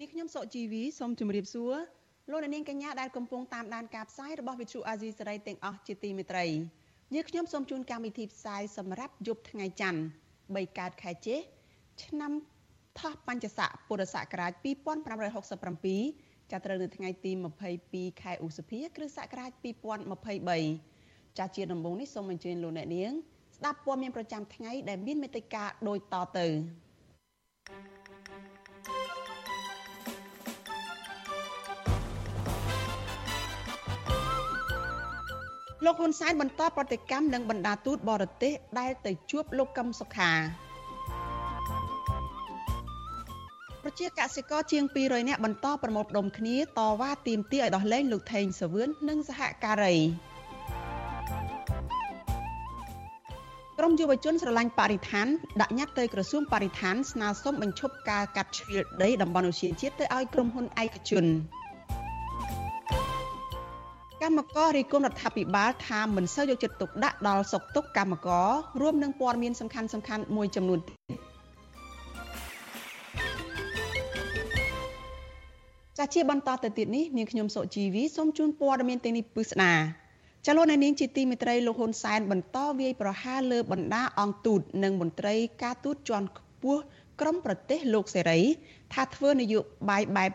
នេះខ្ញុំសុកជីវីសូមជម្រាបសួរលោកអ្នកនាងកញ្ញាដែលកំពុងតាមដានការផ្សាយរបស់ Vuthu Azizi Serai ទាំងអស់ជាទីមេត្រីយើងខ្ញុំសូមជូនកម្មវិធីផ្សាយសម្រាប់យប់ថ្ងៃច័ន្ទ3កើតខែចេឆ្នាំថោះបัญចស័កពុរសករាជ2567ចាប់ត្រូវនៅថ្ងៃទី22ខែឧសភា គ្រិស្តសករាជ2023ចាស់ជាដំបូងនេះសូមអញ្ជើញលោកអ្នកនាងស្ដាប់ព័ត៌មានប្រចាំថ្ងៃដែលមានមេត្តាដូចតទៅ លោកហ៊ុនសែនបន្តប្រតិកម្មនឹងបណ្ដាទូតបរទេសដែលទៅជួបលោកកឹមសុខាប្រជាកសិករជាង200នាក់បន្តប្រមូលផ្ដុំគ្នាតវ៉ាទាមទារឲ្យដោះលែងលោកថេងសាវឿននិងសហការីក្រមយុវជនស្រឡាញ់បរិស្ថានដាក់ញត្តិទៅក្រសួងបរិស្ថានស្នើសុំបញ្ឈប់ការកាត់ជ្រៀលដីតំបន់ឧស្សាហជាតិទៅឲ្យក្រុមហ៊ុនឯកជន កម្មកររីគុណរដ្ឋាភិបាលថាមិនសូវយកចិត្តទុកដាក់ដល់សុខទុក្ខកម្មកររួមនឹងព័ត៌មានសំខាន់សំខាន់មួយចំនួនទៀតចាជាបន្តទៅទៀតនេះនាងខ្ញុំសុជីវីសូមជូនព័ត៌មានទាំងនេះពិស្ដាចលនានាងជាទីមេត្រីលោកហ៊ុនសែនបន្តវាយប្រហារលើបណ្ដាអង្គទូតនិងមន្ត្រីការទូតជាន់ខ្ពស់ក្រមប្រទេសលោកសេរី ថាធ្វើនយោបាយបែប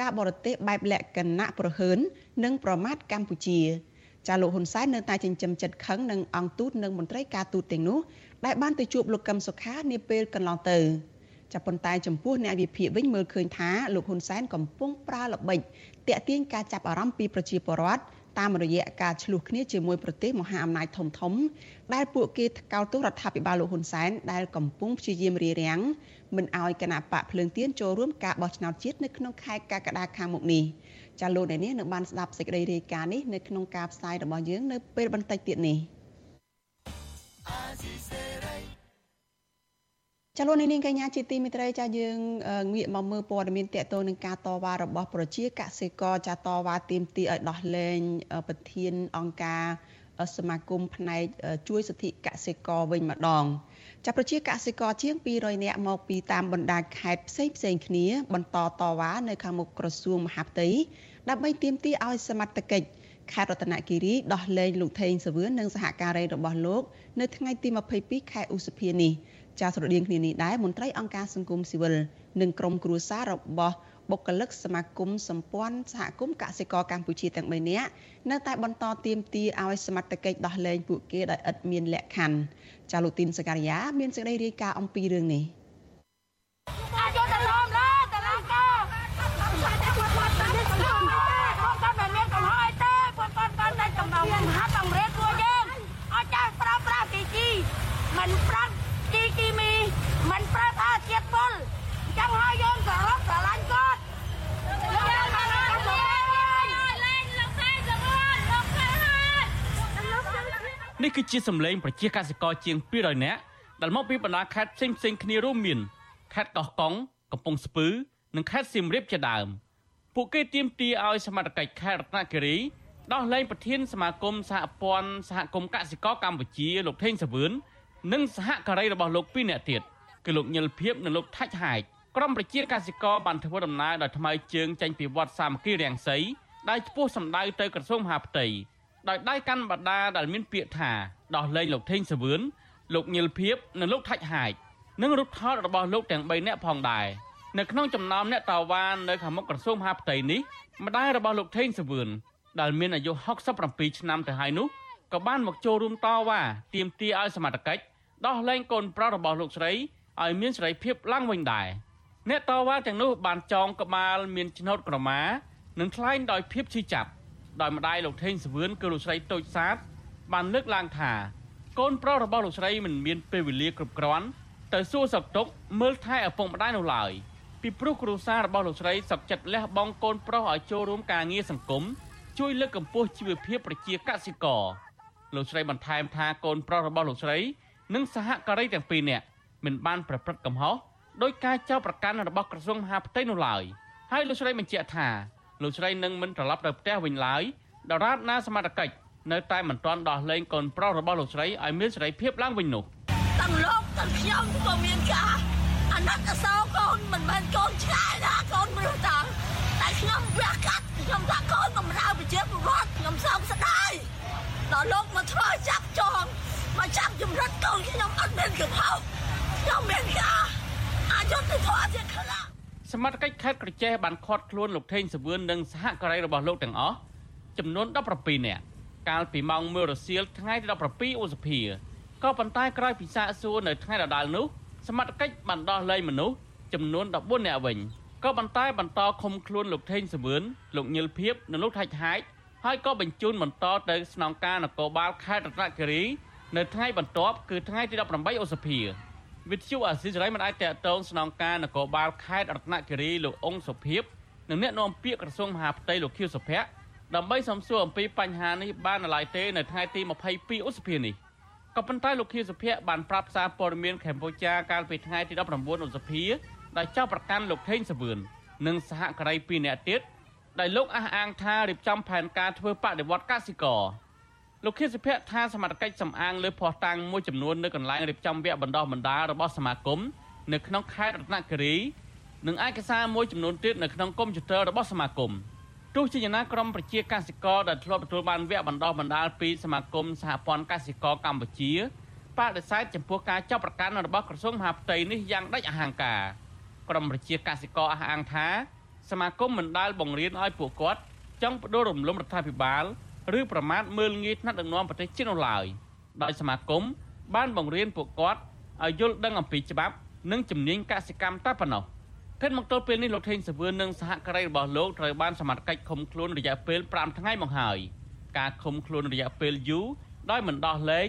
ការបរទេសបែបលក្ខណៈប្រហើននិងប្រមាថកម្ពុជាចាលោកហ៊ុនសែននៅតែចិញ្ចឹមចិត្តខឹងនឹងអង្គទូតនិងមន្ត្រីការទូតទាំងនោះដែលបានទៅជួបលោកកឹមសុខានាពេលកន្លងទៅចាប៉ុន្តែចំពោះអ្នកវិភាគវិញមើលឃើញថាលោកហ៊ុនសែនកំពុងប្រើល្បិចតាក់ទាញការចាប់អារម្មណ៍ពីប្រជាពលរដ្ឋតាមរយៈការឆ្លោះគ្នាជាមួយប្រទេសមហាអំណាចធំធំដែលពួកគេកោតទោសរដ្ឋាភិបាលលោកហ៊ុនសែនដែលកំពុងព្យាយាមរារាំង មិនឲ្យគណៈបកភ្លើងទៀនចូលរួមការបោះឆ្នោតជាតិនៅក្នុងខែកក្កដាខាងមុខនេះចាលោកអ្នកនាងនឹងបានស្ដាប់សេចក្តីរាយការណ៍នេះនៅក្នុងការផ្សាយរបស់យើងនៅពេលបន្តិចទៀតនេះចលនានាងកញ្ញាជាទីមិត្តរីចាយើងងាកមកមើលព័ត៌មានតកតនឹងការតវ៉ារបស់ប្រជាកសិករចាតវ៉ាទៀមទីឲ្យដោះលែងប្រធានអង្គការសមាគមផ្នែកជួយសិទ្ធិកសិករវិញម្ដង ចាប់ប្រជាកសិករជាង200នាក់មកពីតាមបណ្ដាខេត្តផ្សេងផ្សេងគ្នា បន្តតវ៉ានៅខាងមុខក្រសួងមហាផ្ទៃដើម្បីទាមទារឲ្យសមត្ថកិច្ចខេត្តរតនគិរីដោះលែងលោកថេងសាវឿននិងសហការីរបស់លោក នៅថ្ងៃទី22ខែឧសភានេះចាស្រដៀងគ្នានេះដែរមន្ត្រីអង្គការសង្គមស៊ីវិលនិងក្រុមគ្រួសាររបស់ បុគ្គលិកសមាគមសម្ព័ន្ធសហគមន៍កសិករកម្ពុជាទាំង3នាក់នៅតែបន្តទាមទារឲ្យសមត្ថកិច្ចដោះលែងពួកគេដោយឥតមានលក្ខខណ្ឌចាលោកទីនសការីយ៉ាមានសេចក្តីរាយការណ៍អំពីរឿងនេះមិនប្រាំជីគីមីមិនប្រើថាជាតិពុលចឹងហើយយើងសរុបស្រឡាញ់គាត់នេះ គឺជាសម្លេងប្រជាកសិករជាង200នាក់ដែលមកពីបណ្ដាខេត្តផ្សេងផ្សេងគ្នារួមមានខេត្តកោះកុងកំពង់ស្ពឺ និងខេត្តសៀមរាបជាដើមពួកគេទាមទារឲ្យសមត្ថកិច្ចខេត្តរតនគិរីដោះលែងប្រធានសមាគមសហព័ន្ធសហគមន៍កសិករកម្ពុជាលោកថេងសាវឿននិងសហការីរបស់លោកពីរនាក់ទៀតគឺលោកញិលភៀបនិងលោកថាច់ហាយក្រុមប្រជាកសិករបានធ្វើដំណើរដោយថ្មើរជើងចេញពីវត្តសាមគ្គីរាំងសីដែលឆ្ពោះសម្ដៅទៅក្រសួងមហាផ្ទៃដោយដៃកាន់បដាដែលមានពាក្យថា ដោះលែងលោកថេងសាវឿនលោកញិលភៀបនិងលោកថាច់ហាយនិងរូបថតរបស់លោកទាំង3នាក់ផងដែរនៅក្នុងចំណោមអ្នកតាវ៉ានៅខាងមុខក្រសួងមហាផ្ទៃនេះម្ដាយរបស់លោកថេងសាវឿនដែលមានអាយុ67ឆ្នាំទៅហើយនោះក៏បានមកចូលរួមតវ៉ាទាមទារឲ្យសមត្ថកិច្ចដោះលែងកូនប្រុសរបស់លោកស្រីឲ្យមានសេរីភាពឡើងវិញដែរអ្នកតវ៉ាទាំងនោះបានចងក្បាលមានឆ្នោតក្រមានិងថ្លែងដោយភាពឈឺចាប់ដោយម្ដាយលោកថេងសវឿនគឺលោកស្រីតូចសាទ បានលើកឡើងថាកូនប្រុសរបស់លោកស្រីមិនមានពេលវេលាគ្រប់គ្រាន់ទៅសួរសុខទុក្ខមើលថែឪពុកម្ដាយនោះឡើយពីពីព្រោះគ្រួសាររបស់លោកស្រីសុកចិត្តលះបង់កូនប្រុសឲ្យចូលរួមការងារសង្គមជួយលើកកម្ពស់ជីវភាពប្រជាកសិករលោកស្រីបន្ថែមថាកូនប្រុសរបស់លោកស្រី និងសហការីទាំងពីរនាក់មិនបានប្រព្រឹត្តកំហុសដោយការចោទប្រកាន់របស់ក្រសួងមហាផ្ទៃនោះឡើយហើយលោកស្រីបញ្ជាក់ថាលោកស្រីនឹងមិនត្រឡប់ទៅផ្ទះវិញឡើយដរាបណាសមត្ថកិច្ច នៅតែមិនទាន់ដោះលែងកូនប្រុសរបស់លោកស្រីឲ្យមានសេរីភាពឡើងវិញនោះទាំងលោកទាំងខ្ញុំក៏មានការអាណិតអាសូរកូនមិនមែនកូនឆ្កែណាកូនមនុស្សតាតែខ្ញុំវះកាត់ខ្ញុំថាកូនបំរើប្រជាពលរដ្ឋខ្ញុំសោកស្ដាយដល់លោកមកធ្វើចាប់ចងមកចាប់ចម្រិតកូនខ្ញុំអត់មានកំហុសខ្ញុំមានការអយុត្តិធម៌ទៀតខ្លាំងសមត្ថកិច្ចខេត្តក្រចេះបានឃាត់ខ្លួនលោកថេងសវឿននិងសហការីរបស់លោកទាំងអស់ចំនួន17នាក់ កាលពីម៉ោង1រសៀលថ្ងៃទី17ឧសភាក៏ប៉ុន្តែក្រោយពីសាកសួរនៅថ្ងៃដដែលនោះសមត្ថកិច្ចបានដោះលែងមនុស្សចំនួន14នាក់វិញក៏ប៉ុន្តែបន្តឃុំខ្លួនលោកថេងសវឿនលោកញិលភៀបនិងលោកថាច់ហាច់ហើយក៏បញ្ជូនបន្តទៅស្នងការនគរបាលខេត្តរតនគិរី នៅថ្ងៃបន្ទាប់គឺថ្ងៃទី18ឧសភាវិទ្យុអាស៊ីសេរីមិនអាចតតងស្នងការនគរបាលខេត្តរតនគិរីលោកអង្គសុភីបនិងអ្នកនាំពាក្យក្រសួងមហាផ្ទៃលោកខៀវសុភ័ក្រ ដើម្បីសំសួរអំពីបញ្ហានេះបាននៅឡើយទេនៅថ្ងៃទី22ឧសភានេះក៏ប៉ុន្តែលោកខៀវសុភ័ក្របានប្រាប់សារព័ត៌មានកម្ពុជាកាលពីថ្ងៃទី19ឧសភាដែលចោទប្រកាន់លោកថេងសវឿននិងសហការី2នាក់ទៀតដែលលោកអះអាងថារៀបចំផែនការធ្វើបដិវត្តកសិករលោកខៀវសុភ័ក្រថាសមត្ថកិច្ចសំអាងលើភ័ស្តុតាងមួយចំនួននៅកន្លែងរៀបចំវគ្គបណ្ដុះបណ្ដាលរបស់សមាគមនៅក្នុងខេត្តរតនគិរីនិងឯកសារមួយចំនួនទៀតនៅក្នុងកុំព្យូទ័ររបស់សមាគម ទោះជាយ៉ាងណាក្រមប្រជាកសិករដែលធ្លាប់ទទួលបានវគ្គបណ្ដុះបណ្ដាលពីសមាគមសហព័ន្ធកសិករកម្ពុជាបដិសេធចំពោះការចាប់ប្រកាន់របស់ក្រសួងមហាផ្ទៃនេះយ៉ាងដាច់អហង្ការក្រមប្រជាកសិករអះអាងថាសមាគមមិនដែលបង្រៀនឲ្យពួកគាត់ចង់បដូររំលំរដ្ឋាភិបាលឬប្រមាថមើលងាយថ្នាក់ដឹកនាំប្រទេសជាតិនោះឡើយដោយសមាគមបានបង្រៀនពួកគាត់ឲ្យយល់ដឹងអំពីច្បាប់ និងជំនាញកសិកម្មតែប៉ុណ្ណោះ គិតមកទល់ពេលនេះលោកថេងសវឿននិងសហការីរបស់លោកត្រូវបានសមត្ថកិច្ចឃុំខ្លួនរយៈពេល5ថ្ងៃមកហើយការឃុំខ្លួនរយៈពេលយូរដោយមិនដោះលែង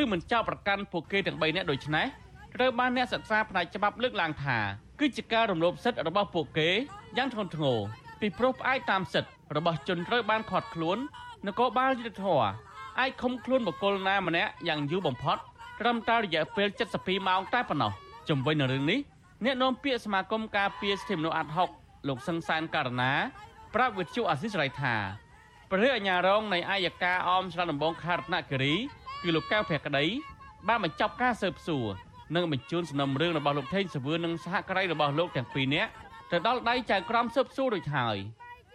ឬមិនចោទប្រកាន់ពួកគេទាំង3នាក់ដូចនេះត្រូវបានអ្នកសិក្សាផ្នែកច្បាប់លើកឡើងថាគឺជាការរំលោភសិទ្ធិរបស់ពួកគេយ៉ាងធ្ងន់ធ្ងរពីព្រោះផ្អែកតាមសិទ្ធិរបស់ជនត្រូវបានឃាត់ខ្លួននគរបាលយុទ្ធធរអាចឃុំខ្លួនបុគ្គលណាម្នាក់យ៉ាងយូរបំផុតត្រឹមតែរយៈពេល72ម៉ោងតែប៉ុណ្ណោះជំវិញនឹងរឿងនេះ អ្នកនាំពាក្យសមាគមការពារសិទ្ធិមនុស្សអាត់ហុកលោកសង្សានករណាប្រាប់វិទ្យុអាស៊ីសេរីថាព្រះអញ្ញារងនៃអាយកាអមឆ្លងដំបងខេត្តរតនគិរីគឺលោកកៅភក្តីបានបញ្ចប់ការស៊ើបសួរនិងបញ្ជូនសំណុំរឿងរបស់លោកថេងសវឿននិងសហការីរបស់លោកទាំងពីរនាក់ទៅដល់ដៃចៅក្រមស៊ើបសួររួចហើយ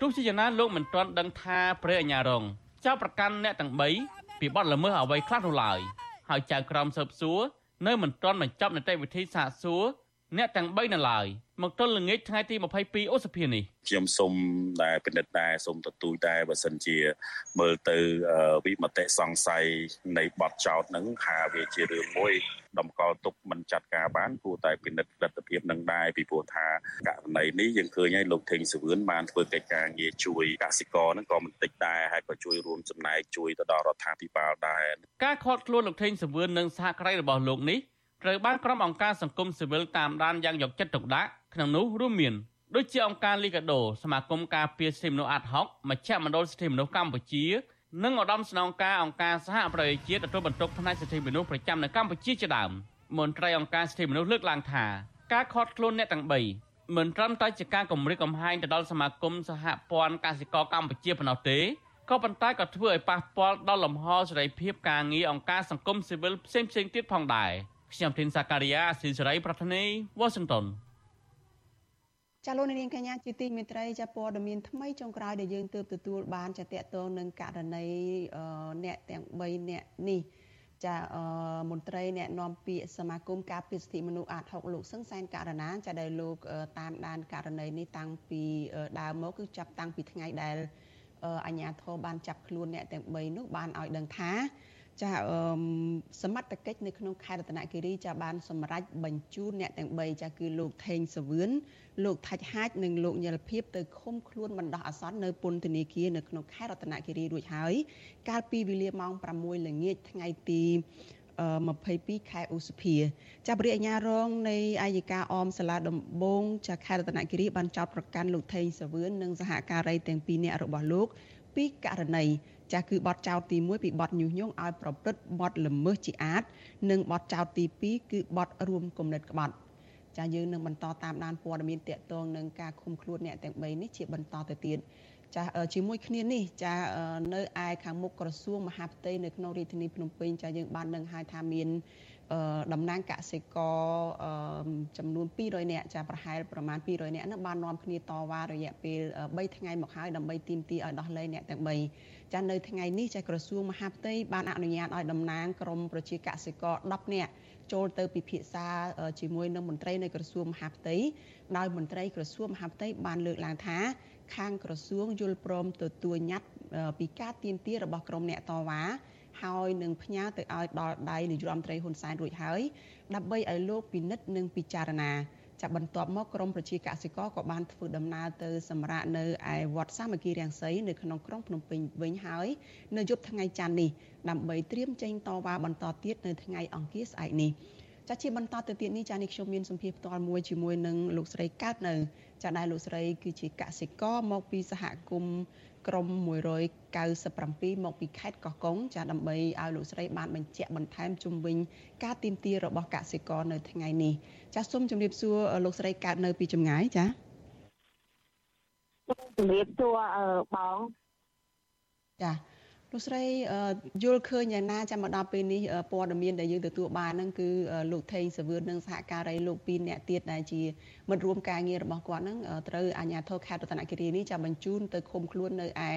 ទោះជាយ៉ាងណាលោកមិនទាន់ដឹងថាព្រះអញ្ញារងចៅប្រកាន់អ្នកទាំង3ពីបទល្មើសអ្វីខ្លះនោះឡើយហើយចៅក្រមស៊ើបសួរនៅមិនទាន់បញ្ចប់នីតិវិធីសាកសួរ អ្នកទាំង3នៅឡើយមកទល់ល្ងាចថ្ងៃទី22ឧសភានេះខ្ញុំសូមដែលពិនិត្យដែរសូមទទូចដែរបើសិនជា មើលទៅវិមតិសង្ស័យនៃបទចោតហ្នឹងថាវាជារឿងមួយតម្កល់ទុកមិនចាត់ការបានគួរតែពិនិត្យលទ្ធភាពនឹងដែរពីព្រោះថាករណីនេះយើងឃើញហើយលោកថេងសវឿនបានធ្វើកិច្ចការងារជួយកសិករហ្នឹងក៏មិនតិចដែរហើយក៏ជួយរួមចំណែកជួយទៅដល់រដ្ឋាភិបាលដែរការខាត់ខ្លួនលោកថេងសវឿននិងសហការីរបស់លោកនេះ ត្រូវបានក្រុមអង្គការសង្គមស៊ីវិលតាមដានយ៉ាងយកចិត្តទុកដាក់ក្នុងនោះរួមមានដូចជាអង្គការលីកាដូសមាគមការពារសិទ្ធិមនុស្សអាត់ហុកមជ្ឈមណ្ឌលសិទ្ធិមនុស្សកម្ពុជា និងឧត្តមស្នងការអង្គការសហប្រជាជាតិទទួលបន្ទុកផ្នែកសិទ្ធិមនុស្សប្រចាំនៅកម្ពុជាជាដើមមន្ត្រីអង្គការសិទ្ធិមនុស្សលើកឡើងថាការខត់ខ្លួនអ្នកទាំង3មិនត្រឹមតែជាការគម្រិតកំហែងទៅដល់សមាគមសហព័ន្ធកសិករកម្ពុជាប៉ុណ្ណោះទេក៏ប៉ុន្តែក៏ធ្វើឲ្យប៉ះពាល់ដល់លំហសេរីភាពការងារអង្គការសង្គមស៊ីវិលផ្សេងៗទៀតផងដែរ ខ្ញុំធីនសាការីយ៉ាស៊ីសេរីប្រធានីវ៉ាស៊ីនតោនចាលោកនាងកញ្ញាជាទីមេត្រីចាព័ត៌មានថ្មីចុងក្រោយដែលយើងទើបទទួលបានចាតកតងនឹងករណីអ្នកទាំង3អ្នកនេះចាមន្ត្រីអ្នកនាំពាក្យសមាគមការពារសិទ្ធិមនុស្សអាត6លោកសឹងសែនករណាចាដែលលោកតាមដានករណីនេះតាំងពីដើមមកគឺចាប់តាំងពីថ្ងៃដែលអាជ្ញាធរបានចាប់ខ្លួនអ្នកទាំង3នោះបានឲ្យដឹងថា ចាសមត្ថកិច្ចនៅក្នុងខេត្តរតនគិរីចាបានសម្រេចបញ្ជូនអ្នកទាំង3ចាគឺលោកថេងសវឿនលោកថាច់ហាច់និងលោកញិលភៀបទៅឃុំខ្លួនបណ្ដោះអាសន្ននៅពន្ធនាគារនៅក្នុងខេត្តរតនគិរីរួចហើយកាលពីវេលាម៉ោង6ល្ងាចថ្ងៃទី22ខែឧសភាចាប់រាជអាជ្ញារងនៃអាយកាអមសាលាដំបងចាខេត្តរតនគិរីបានចោទប្រកាន់លោកថេងសាវឿននិងសហការីទាំងពីរនាក់របស់លោកពីករណី ចាស់គឺបទចោទទី1ពីបទញុះញង់ឲ្យប្រព្រឹត្តបទល្មើសជាអាត និងបទចោទទី2គឺបទរួមគំនិតក្បត់ចាយើងនឹងបន្តតាមដានព័ត៌មានតកតងនឹងការឃុំខ្លួនអ្នកទាំង3នេះជាបន្តទៅទៀតចាជាមួយគ្នានេះចានៅឯខាងមុខក្រសួងមហាផ្ទៃនៅក្នុងរាជធានីភ្នំពេញចាយើងបាននឹងហៅថាមានតំណាងកសិករចំនួន200នាក់ចាប្រហែលប្រមាណ200នាក់នោះបាននាំគ្នាតវ៉ារយៈពេល3ថ្ងៃមកហើយដើម្បីទាមទារឲ្យដោះលែងអ្នកទាំង3 ចានៅថ្ងៃនេះចាក្រសួងមហាផ្ទៃបានអនុញ្ញាតឲ្យតំណាងក្រមប្រជាកសិករ10នាក់ចូលទៅពិភាក្សាជាមួយនឹងមន្ត្រីនៃក្រសួងមហាផ្ទៃដោយមន្ត្រីក្រសួងមហាផ្ទៃបានលើកឡើងថា ខាងក្រសួងយល់ព្រមទទួលញត្តិពីការទៀមទារបស់ក្រុមអ្នកតវ៉ាហើយនឹងផ្ញើទៅឲ្យដល់ដៃនាយរដ្ឋមន្ត្រីហ៊ុនសែនរួចហើយដើម្បីឲ្យលោកពិនិត្យនិងពិចារណា ចាប់បន្ទាប់មកក្រមប្រជាកសិករក៏បានធ្វើដំណើរទៅសម្រាប់នៅឯវត្តសាមគ្គីរាំងសីនៅក្នុងក្រុងភ្នំពេញវិញហើយនៅយប់ថ្ងៃច័ន្ទនេះដើម្បីត្រៀមចេញតវ៉ាបន្តទៀតនៅថ្ងៃអង្គារស្អែកនេះចាជាបន្តទៅទៀតនេះចានេះខ្ញុំមានសម្ភារផ្ទាល់មួយជាមួយនឹងលោកស្រីកើតនៅចាដែលលោកស្រីគឺជាកសិករមកពីសហគមន៍ ក្រុម197មកពីខេត្តកោះកុងចាដើម្បីឲ្យលោកស្រីបានបញ្ជាក់បន្ថែមជុំវិញការទៀមទារបស់កសិករនៅថ្ងៃនេះចាសូមជម្រាបសួរលោកស្រីកើតនៅពីចម្ងាយចាជម្រាបសួរបងចា លោកស្រីយល់ឃើញយ៉ាងណាចាំមកដល់ពេលនេះព័ត៌មានដែលយើងទទួលបានហ្នឹងគឺលោកថេងសាវឿននិងសហការីលោកពីរអ្នកទៀតដែលជាមិត្តរួមការងាររបស់គាត់ហ្នឹងត្រូវអាជ្ញាធរខេត្តរតនគិរីនេះចាំបញ្ជូនទៅឃុំខ្លួននៅឯ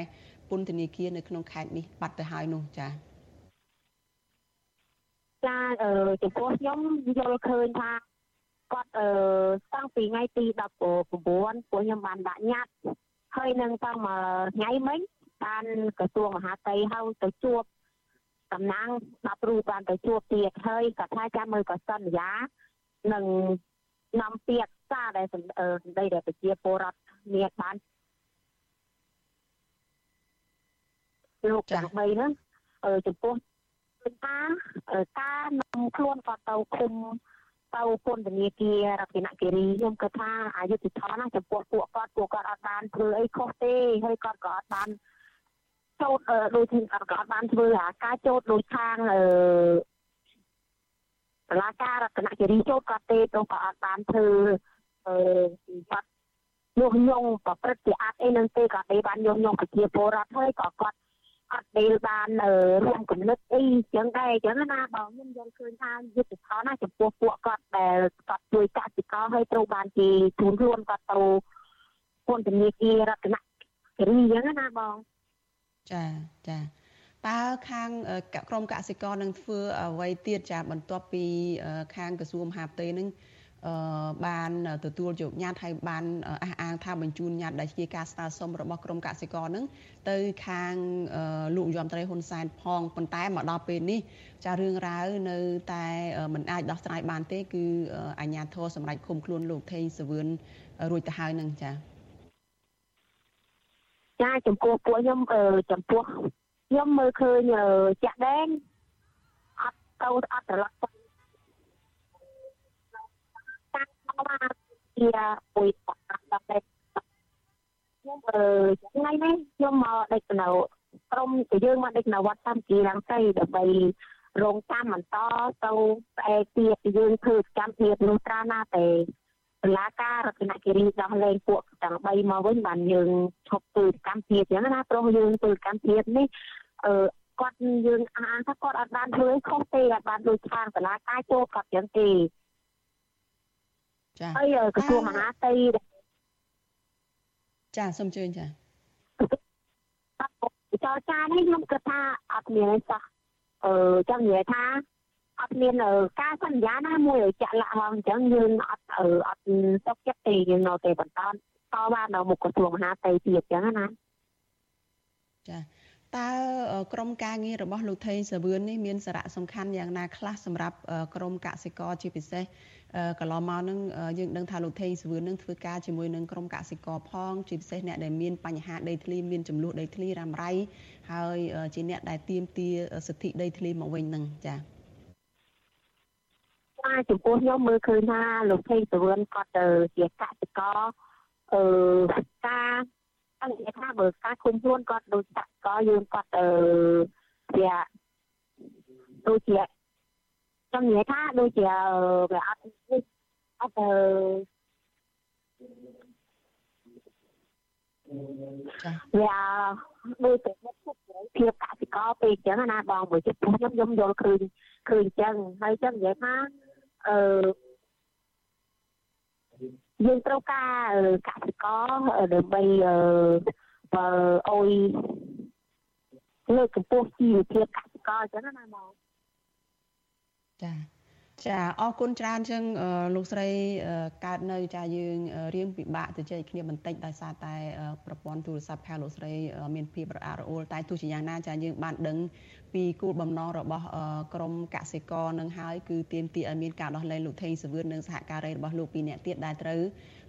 ពន្ធនាគារនៅក្នុងខេត្តនេះបាត់ទៅហើយនោះចា៎ចាចំពោះខ្ញុំយល់ឃើញថាគាត់អឺតាំងពីថ្ងៃទី19ពួកខ្ញុំបានដាក់ញត្តិហើយនឹងតាំងមកថ្ងៃមិញ បានក្រសួងមហាផ្ទៃហៅទៅជួបតំណាង10រូបបានទៅជួបទៀតហើយក៏ថាចាំមើលក៏សន្យានឹងនាំពាក្យសារដែលសម្ដីដែលប្រជាពលរដ្ឋមានបានលោកទាំង3ហ្នឹងចំពោះថាការនាំខ្លួនគាត់ទៅឃុំទៅពន្ធនាគាររតនគិរីខ្ញុំគិតថាអយុធធម៌ណាចំពោះពួកគាត់ពួកគាត់អត់បានធ្វើអីខុសទេហើយគាត់ក៏អត់បាន ចូលដូចជាអត់ក៏អត់បានធ្វើអាការចូលដូចខាងអឺតឡាការរតនគិរីចូលគាត់ទេទៅក៏អត់បានធ្វើអឺគាត់ញុះញង់ប្រព្រឹត្តជាអត់អីនឹងទេក៏ទេបានញុះញង់ប្រជាពលរដ្ឋហើយក៏គាត់អត់ដែលបានរួមគំនិតអីចឹងដែរចឹងណាបងខ្ញុំយល់ឃើញថាយុទ្ធសាស្ត្រណាចំពោះពួកគាត់ដែលគាត់ជួយកសិករឲ្យត្រូវបានគេជូនខ្លួនគាត់ទៅពន្ធនាគាររតនគិរីចឹងណាបង ចាចាតើខាងក្រមកសិករនឹងធ្វើអ្វីទៀតចាបន្ទាប់ពីខាងក្រសួងមហាផ្ទៃនឹងអឺបានទទួលយកញត្តិហើយបានអះអាងថាបញ្ជូនញត្តិដែលជាការស្នើសុំរបស់ក្រមកសិករនឹងទៅខាងលោកយមត្រីហ៊ុនសែនផងប៉ុន្តែមកដល់ពេលនេះចារឿងរ៉ាវនៅតែមិនអាចដោះស្រាយបានទេគឺអាជ្ញាធរសម្រាប់ឃុំខ្លួនលោកថេងសវឿនរួចទៅហើយនឹងចា ចាចំពោះពួកខ្ញុំចំពោះខ្ញុំមើលឃើញចាក់ដែងអត់ទៅអត់ត្រឡប់ទៅតាមមកជាពុយដល់តែខ្ញុំអឺថ្ងៃនេះខ្ញុំមកដេកនៅក្រុមទៅយើងមកដេកនៅវត្តតាមជីរាំងសីដើម្បីរងតាមបន្តទៅស្អែកទៀតយើងធ្វើកម្មភាពនោះត្រាណាតែ តុលាការរតនគិរីដោះលែងពួកទាំង3មកវិញបានយើងឈប់ធ្វើកម្មភាពអញ្ចឹងណាព្រោះយើងធ្វើកម្មភាពនេះអឺគាត់យើងអានថាគាត់អត់បានធ្វើខុសទេអត់បានដូចខាងតុលាការចូលគាត់អញ្ចឹងទេចាហើយក្រសួងមហាផ្ទៃចាសូមជឿចាចរចានេះខ្ញុំគិតថាអត់មានអីសោះអឺចាំនិយាយថា អត់មានការសន្យាណាមួយឲ្យចាក់លាក់មកអញ្ចឹងយើងអត់អត់ទុកចិត្តទេយើងនៅតែបន្តតបាននៅមុខក្រសួងមហាផ្ទៃទៀតអញ្ចឹងណាចាតើក្រមការងាររបស់លោកថេងសាវឿននេះមានសារៈសំខាន់យ៉ាងណាខ្លះសម្រាប់ក្រមកសិករជាពិសេសកន្លងមកនឹងយើងដឹងថាលោកថេងសាវឿននឹងធ្វើការជាមួយនឹងក្រមកសិករផងជាពិសេសអ្នកដែលមានបញ្ហាដីធ្លីមានចំនួនដីធ្លីរ៉ាំរ៉ៃហើយជាអ្នកដែលទាមទារសិទ្ធិដីធ្លីមកវិញនឹងចា៎ថា ចំពោះខ្ញុំមើលឃើញថាលោកថេងសវឿនគាត់ទៅជាកសិករអឺការអញ្ចឹងថាបើការគុំខ្លួនគាត់ដូចកសិករយើងគាត់ទៅជាដូចជាខ្ញុំនិយាយថាដូចជាវាអត់អត់ទៅវាដូចតែមុខភាពកសិករពេកអញ្ចឹងណាបងបើចិត្តខ្ញុំខ្ញុំយល់ឃើញឃើញអញ្ចឹងហើយអញ្ចឹងនិយាយថា អឺយើងត្រូវការកសិករដើម្បីអឺបើអុយលើកកម្ពស់ជីវភាពកសិករអញ្ចឹងណាបងចា ចាអរគុណច្រើនចឹងលោកស្រីកើតនៅ ចាយើងរៀងពិបាកទៅជែកគ្នាបន្តិចដោយសារតែប្រព័ន្ធទូរស័ព្ទខាងលោកស្រីមានភាពរអាក់រអួលតែទោះជាយ៉ាងណាចាយើងបានដឹងពីគោលបំណងរបស់ក្រមកសិករនឹងហើយគឺទាមទារឲ្យមានការដោះលែងលោកថេងសវឿននិងសហការីរបស់លោកពីរនាក់ទៀតដែលត្រូវ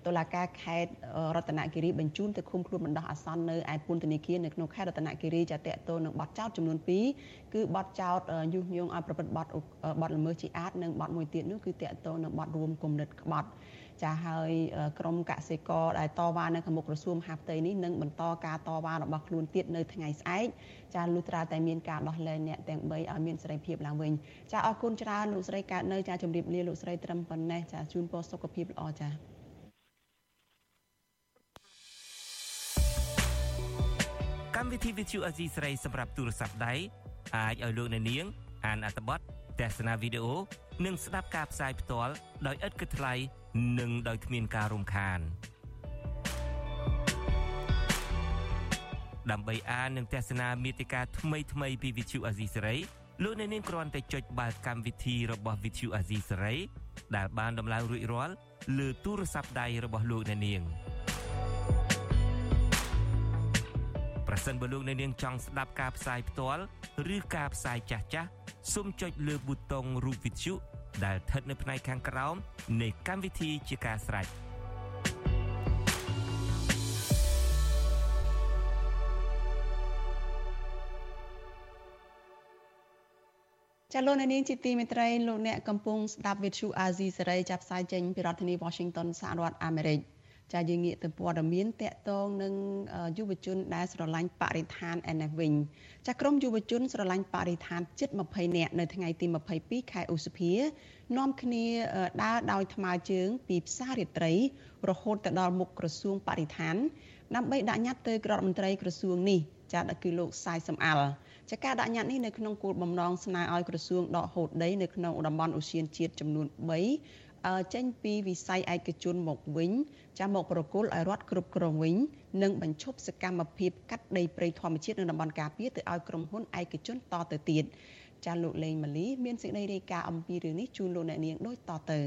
តុលាការខេត្តរតនគិរីបញ្ជូនទៅឃុំខ្លួនបណ្ដោះអាសន្ននៅឯពន្ធនាគារនៅក្នុងខេត្តរតនគិរីចាតតទៅនឹងបទចោទចំនួន2គឺបទចោទញុះញង់ឲ្យប្រព្រឹត្តបទបទល្មើសជាអាតនិងបទមួយទៀតនោះគឺតកតនឹងបទរួមគំនិតក្បត់ចាហើយក្រមកសិករដែលតវ៉ានៅខាងមុខក្រសួងមហាផ្ទៃនេះនឹងបន្តការតវ៉ារបស់ខ្លួនទៀតនៅថ្ងៃស្អែកចាលុះត្រាតែមានការដោះលែងអ្នកទាំង3ឲ្យមានសេរីភាពឡើងវិញចាអរគុណច្រើនលោកស្រីកើតនៅចាជម្រាបលាលោកស្រីត្រឹមប៉ុណ្ណេះចាជូនពរសុខភាពល្អចា កម្មវិធី Vithu Azizi ស្រីសម្រាប់ទូរស័ព្ទដៃអាចឲ្យលោកអ្នកនាង អានអត្ថបទទស្សនាវីដេអូនិងស្ដាប់ការផ្សាយផ្ទាល់ដោយឥតគិតថ្លៃនិងដោយគ្មានការរំខានដើម្បីអាននិងទស្សនាមេតិការថ្មីថ្មីពី Vithu Azizi សេរីលោកអ្នកនាងគ្រាន់តែចុចបាល់កម្មវិធីរបស់ Vithu Azizi សេរីដែលបានដំឡើងរួចរាល់លើទូរស័ព្ទដៃរបស់លោកអ្នកនាង ប្រសិនបើលោកអ្នកនាងចង់ស្ដាប់ការផ្សាយផ្ទាល់ឬការផ្សាយចាស់ចាស់សូមចុចលើប៊ូតុងរូប Vithu ដែលស្ថិតនៅផ្នែកខាងក្រោមនៃកម្មវិធីជាការស្រេចចាលោកនាងជាទីមេត្រីលោកអ្នកកំពុងស្ដាប់វិទ្យុអាស៊ីសេរីចាប់ផ្សាយចេញពីរដ្ឋធានី Washington សហរដ្ឋអាមេរិក ចាយើងងាកទៅព័ត៌មានតកតងនឹងយុវជនដែលស្រឡាញ់បរិស្ថានឯនេះវិញចាក្រុមយុវជនស្រឡាញ់បរិស្ថានជិត20នាក់នៅថ្ងៃទី22ខែឧសភានាំគ្នាដើរដោយថ្មើរជើង ពីផ្សាររាត្រី រហូតទៅដល់មុខក្រសួងបរិស្ថានដើម្បីដាក់ញត្តិទៅក្រមមន្ត្រីក្រសួងនេះចាគឺលោកសាយសំអាល់ចាការដាក់ញត្តិនេះនៅក្នុងគោលបំណងស្នើឲ្យក្រសួងដកហូតដីនៅក្នុងតំបន់ឧស្សាហជាតិចំនួន3 ចេញពីវិស័យឯកជនមកវិញចាំមកប្រគល់ឲ្យរដ្ឋគ្រប់គ្រងវិញនិងបញ្ឈប់សកម្មភាពកាត់ដីព្រៃធម្មជាតិនៅតំបន់ការពារទៅឲ្យក្រុមហ៊ុនឯកជនតទៅទៀតចាលោកលេងម៉ាលីមានសេចក្តីរាយការណ៍អំពីរឿងនេះជូនលោកអ្នកនាងដូចតទៅ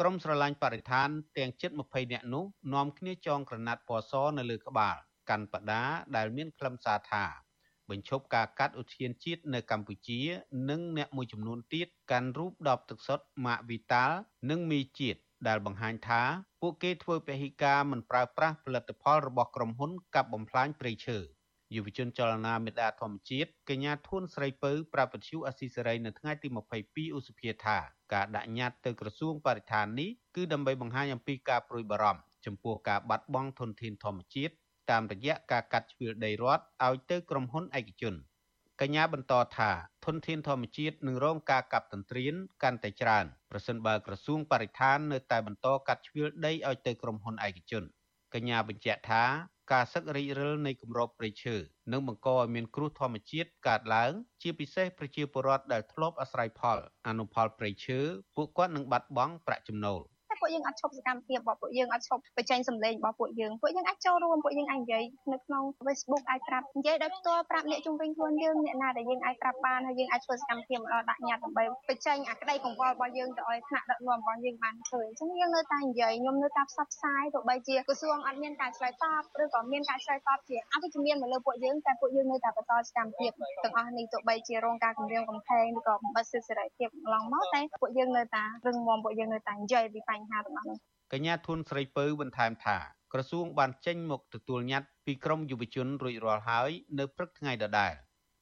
ក្រមស្រឡាញ់បរិស្ថានទាំងជិត20នាក់នោះនាំគ្នាចងក្រណាត់ពណ៌សនៅលើក្បាល កាន់បដាដែលមានខ្លឹមសារថា បញ្ឈប់ការកាត់ឧទ្យានជាតិនៅកម្ពុជា និងអ្នកមួយចំនួនទៀតកាន់រូបដបទឹកសុទ្ធម៉ាកវីតាល់និងមីជាតិដែលបង្ហាញថាពួកគេធ្វើពហិការមិនប្រើប្រាស់ផលិតផលរបស់ក្រុមហ៊ុនកាប់បំផ្លាញព្រៃឈើយុវជនចលនាមេដាធម្មជាតិកញ្ញាធួនស្រីពៅប្រាប់វិទ្យុអស៊ីសេរីនៅថ្ងៃទី22ឧសភាថាការដាក់ញត្តិទៅក្រសួងបរិស្ថាននេះគឺដើម្បីបង្ហាញអំពីការប្រួយបារម្ភចំពោះការបាត់បង់ធនធានធម្មជាតិ តាមរយៈការកាត់ជ្រឿលដីរដ្ឋឲ្យទៅក្រុមហ៊ុនឯកជនកញ្ញាបន្តថាធនធានធម្មជាតិនឹងរងការកាប់ទន្ទ្រានកាន់តែច្រើនប្រសិនបើក្រសួងបរិស្ថាននៅតែបន្តកាត់ជ្រឿលដីឲ្យទៅក្រុមហ៊ុនឯកជនកញ្ញាបញ្ជាក់ថាការសឹករីករាលនៃគម្របព្រៃឈើនឹងបង្កឲ្យមានគ្រោះធម្មជាតិកើតឡើង ជាពិសេសប្រជាពលរដ្ឋដែលធ្លាប់អាស្រ័យផលអនុផលព្រៃឈើពួកគាត់នឹងបាត់បង់ប្រាក់ចំណូល ពួកយើងអត់ឈប់សកម្មភាពរបស់ពួកយើងអត់ឈប់បញ្ចេញសម្លេងរបស់ពួកយើងពួកយើងអាចចូលរួមពួកយើងអាចនិយាយនៅក្នុង Facebook អាចប្រាប់និយាយដោយផ្ទាល់ប្រាប់អ្នកជុំវិញខ្លួនយើងអ្នកណាដែលយើងអាចប្រាប់បានហើយយើងអាចធ្វើសកម្មភាពម្ដងដាក់ញត្តិដើម្បីបញ្ចេញអាក្តីកង្វល់របស់យើងទៅឲ្យថ្នាក់ដឹកនាំរបស់យើងបានឃើញអញ្ចឹងយើងនៅតែនិយាយខ្ញុំនៅតែផ្សព្វផ្សាយទោះបីជាក្រសួងអត់មានការឆ្លើយតបឬក៏មានការឆ្លើយតបជាអវិជ្ជមានមកលើពួកយើងតែពួកយើងនៅតែបន្តសកម្មភាពទាំងអស់នេះទោះបីជារងការគំរាមកំហែងឬក៏បំបិទសិទ្ធិសេរីភាពកន្លងមកតែពួកយើងនៅតែរឹងមាំពួកយើងនៅតែនិយាយពីបញ្ហាទាំងអស់នេះកញ្ញាធុនស្រីពៅបន្ថែមថាក្រសួងបានចេញមកទទួលញត្តិពីក្រមយុវជនរួចរាល់ហើយនៅព្រឹកថ្ងៃដដែល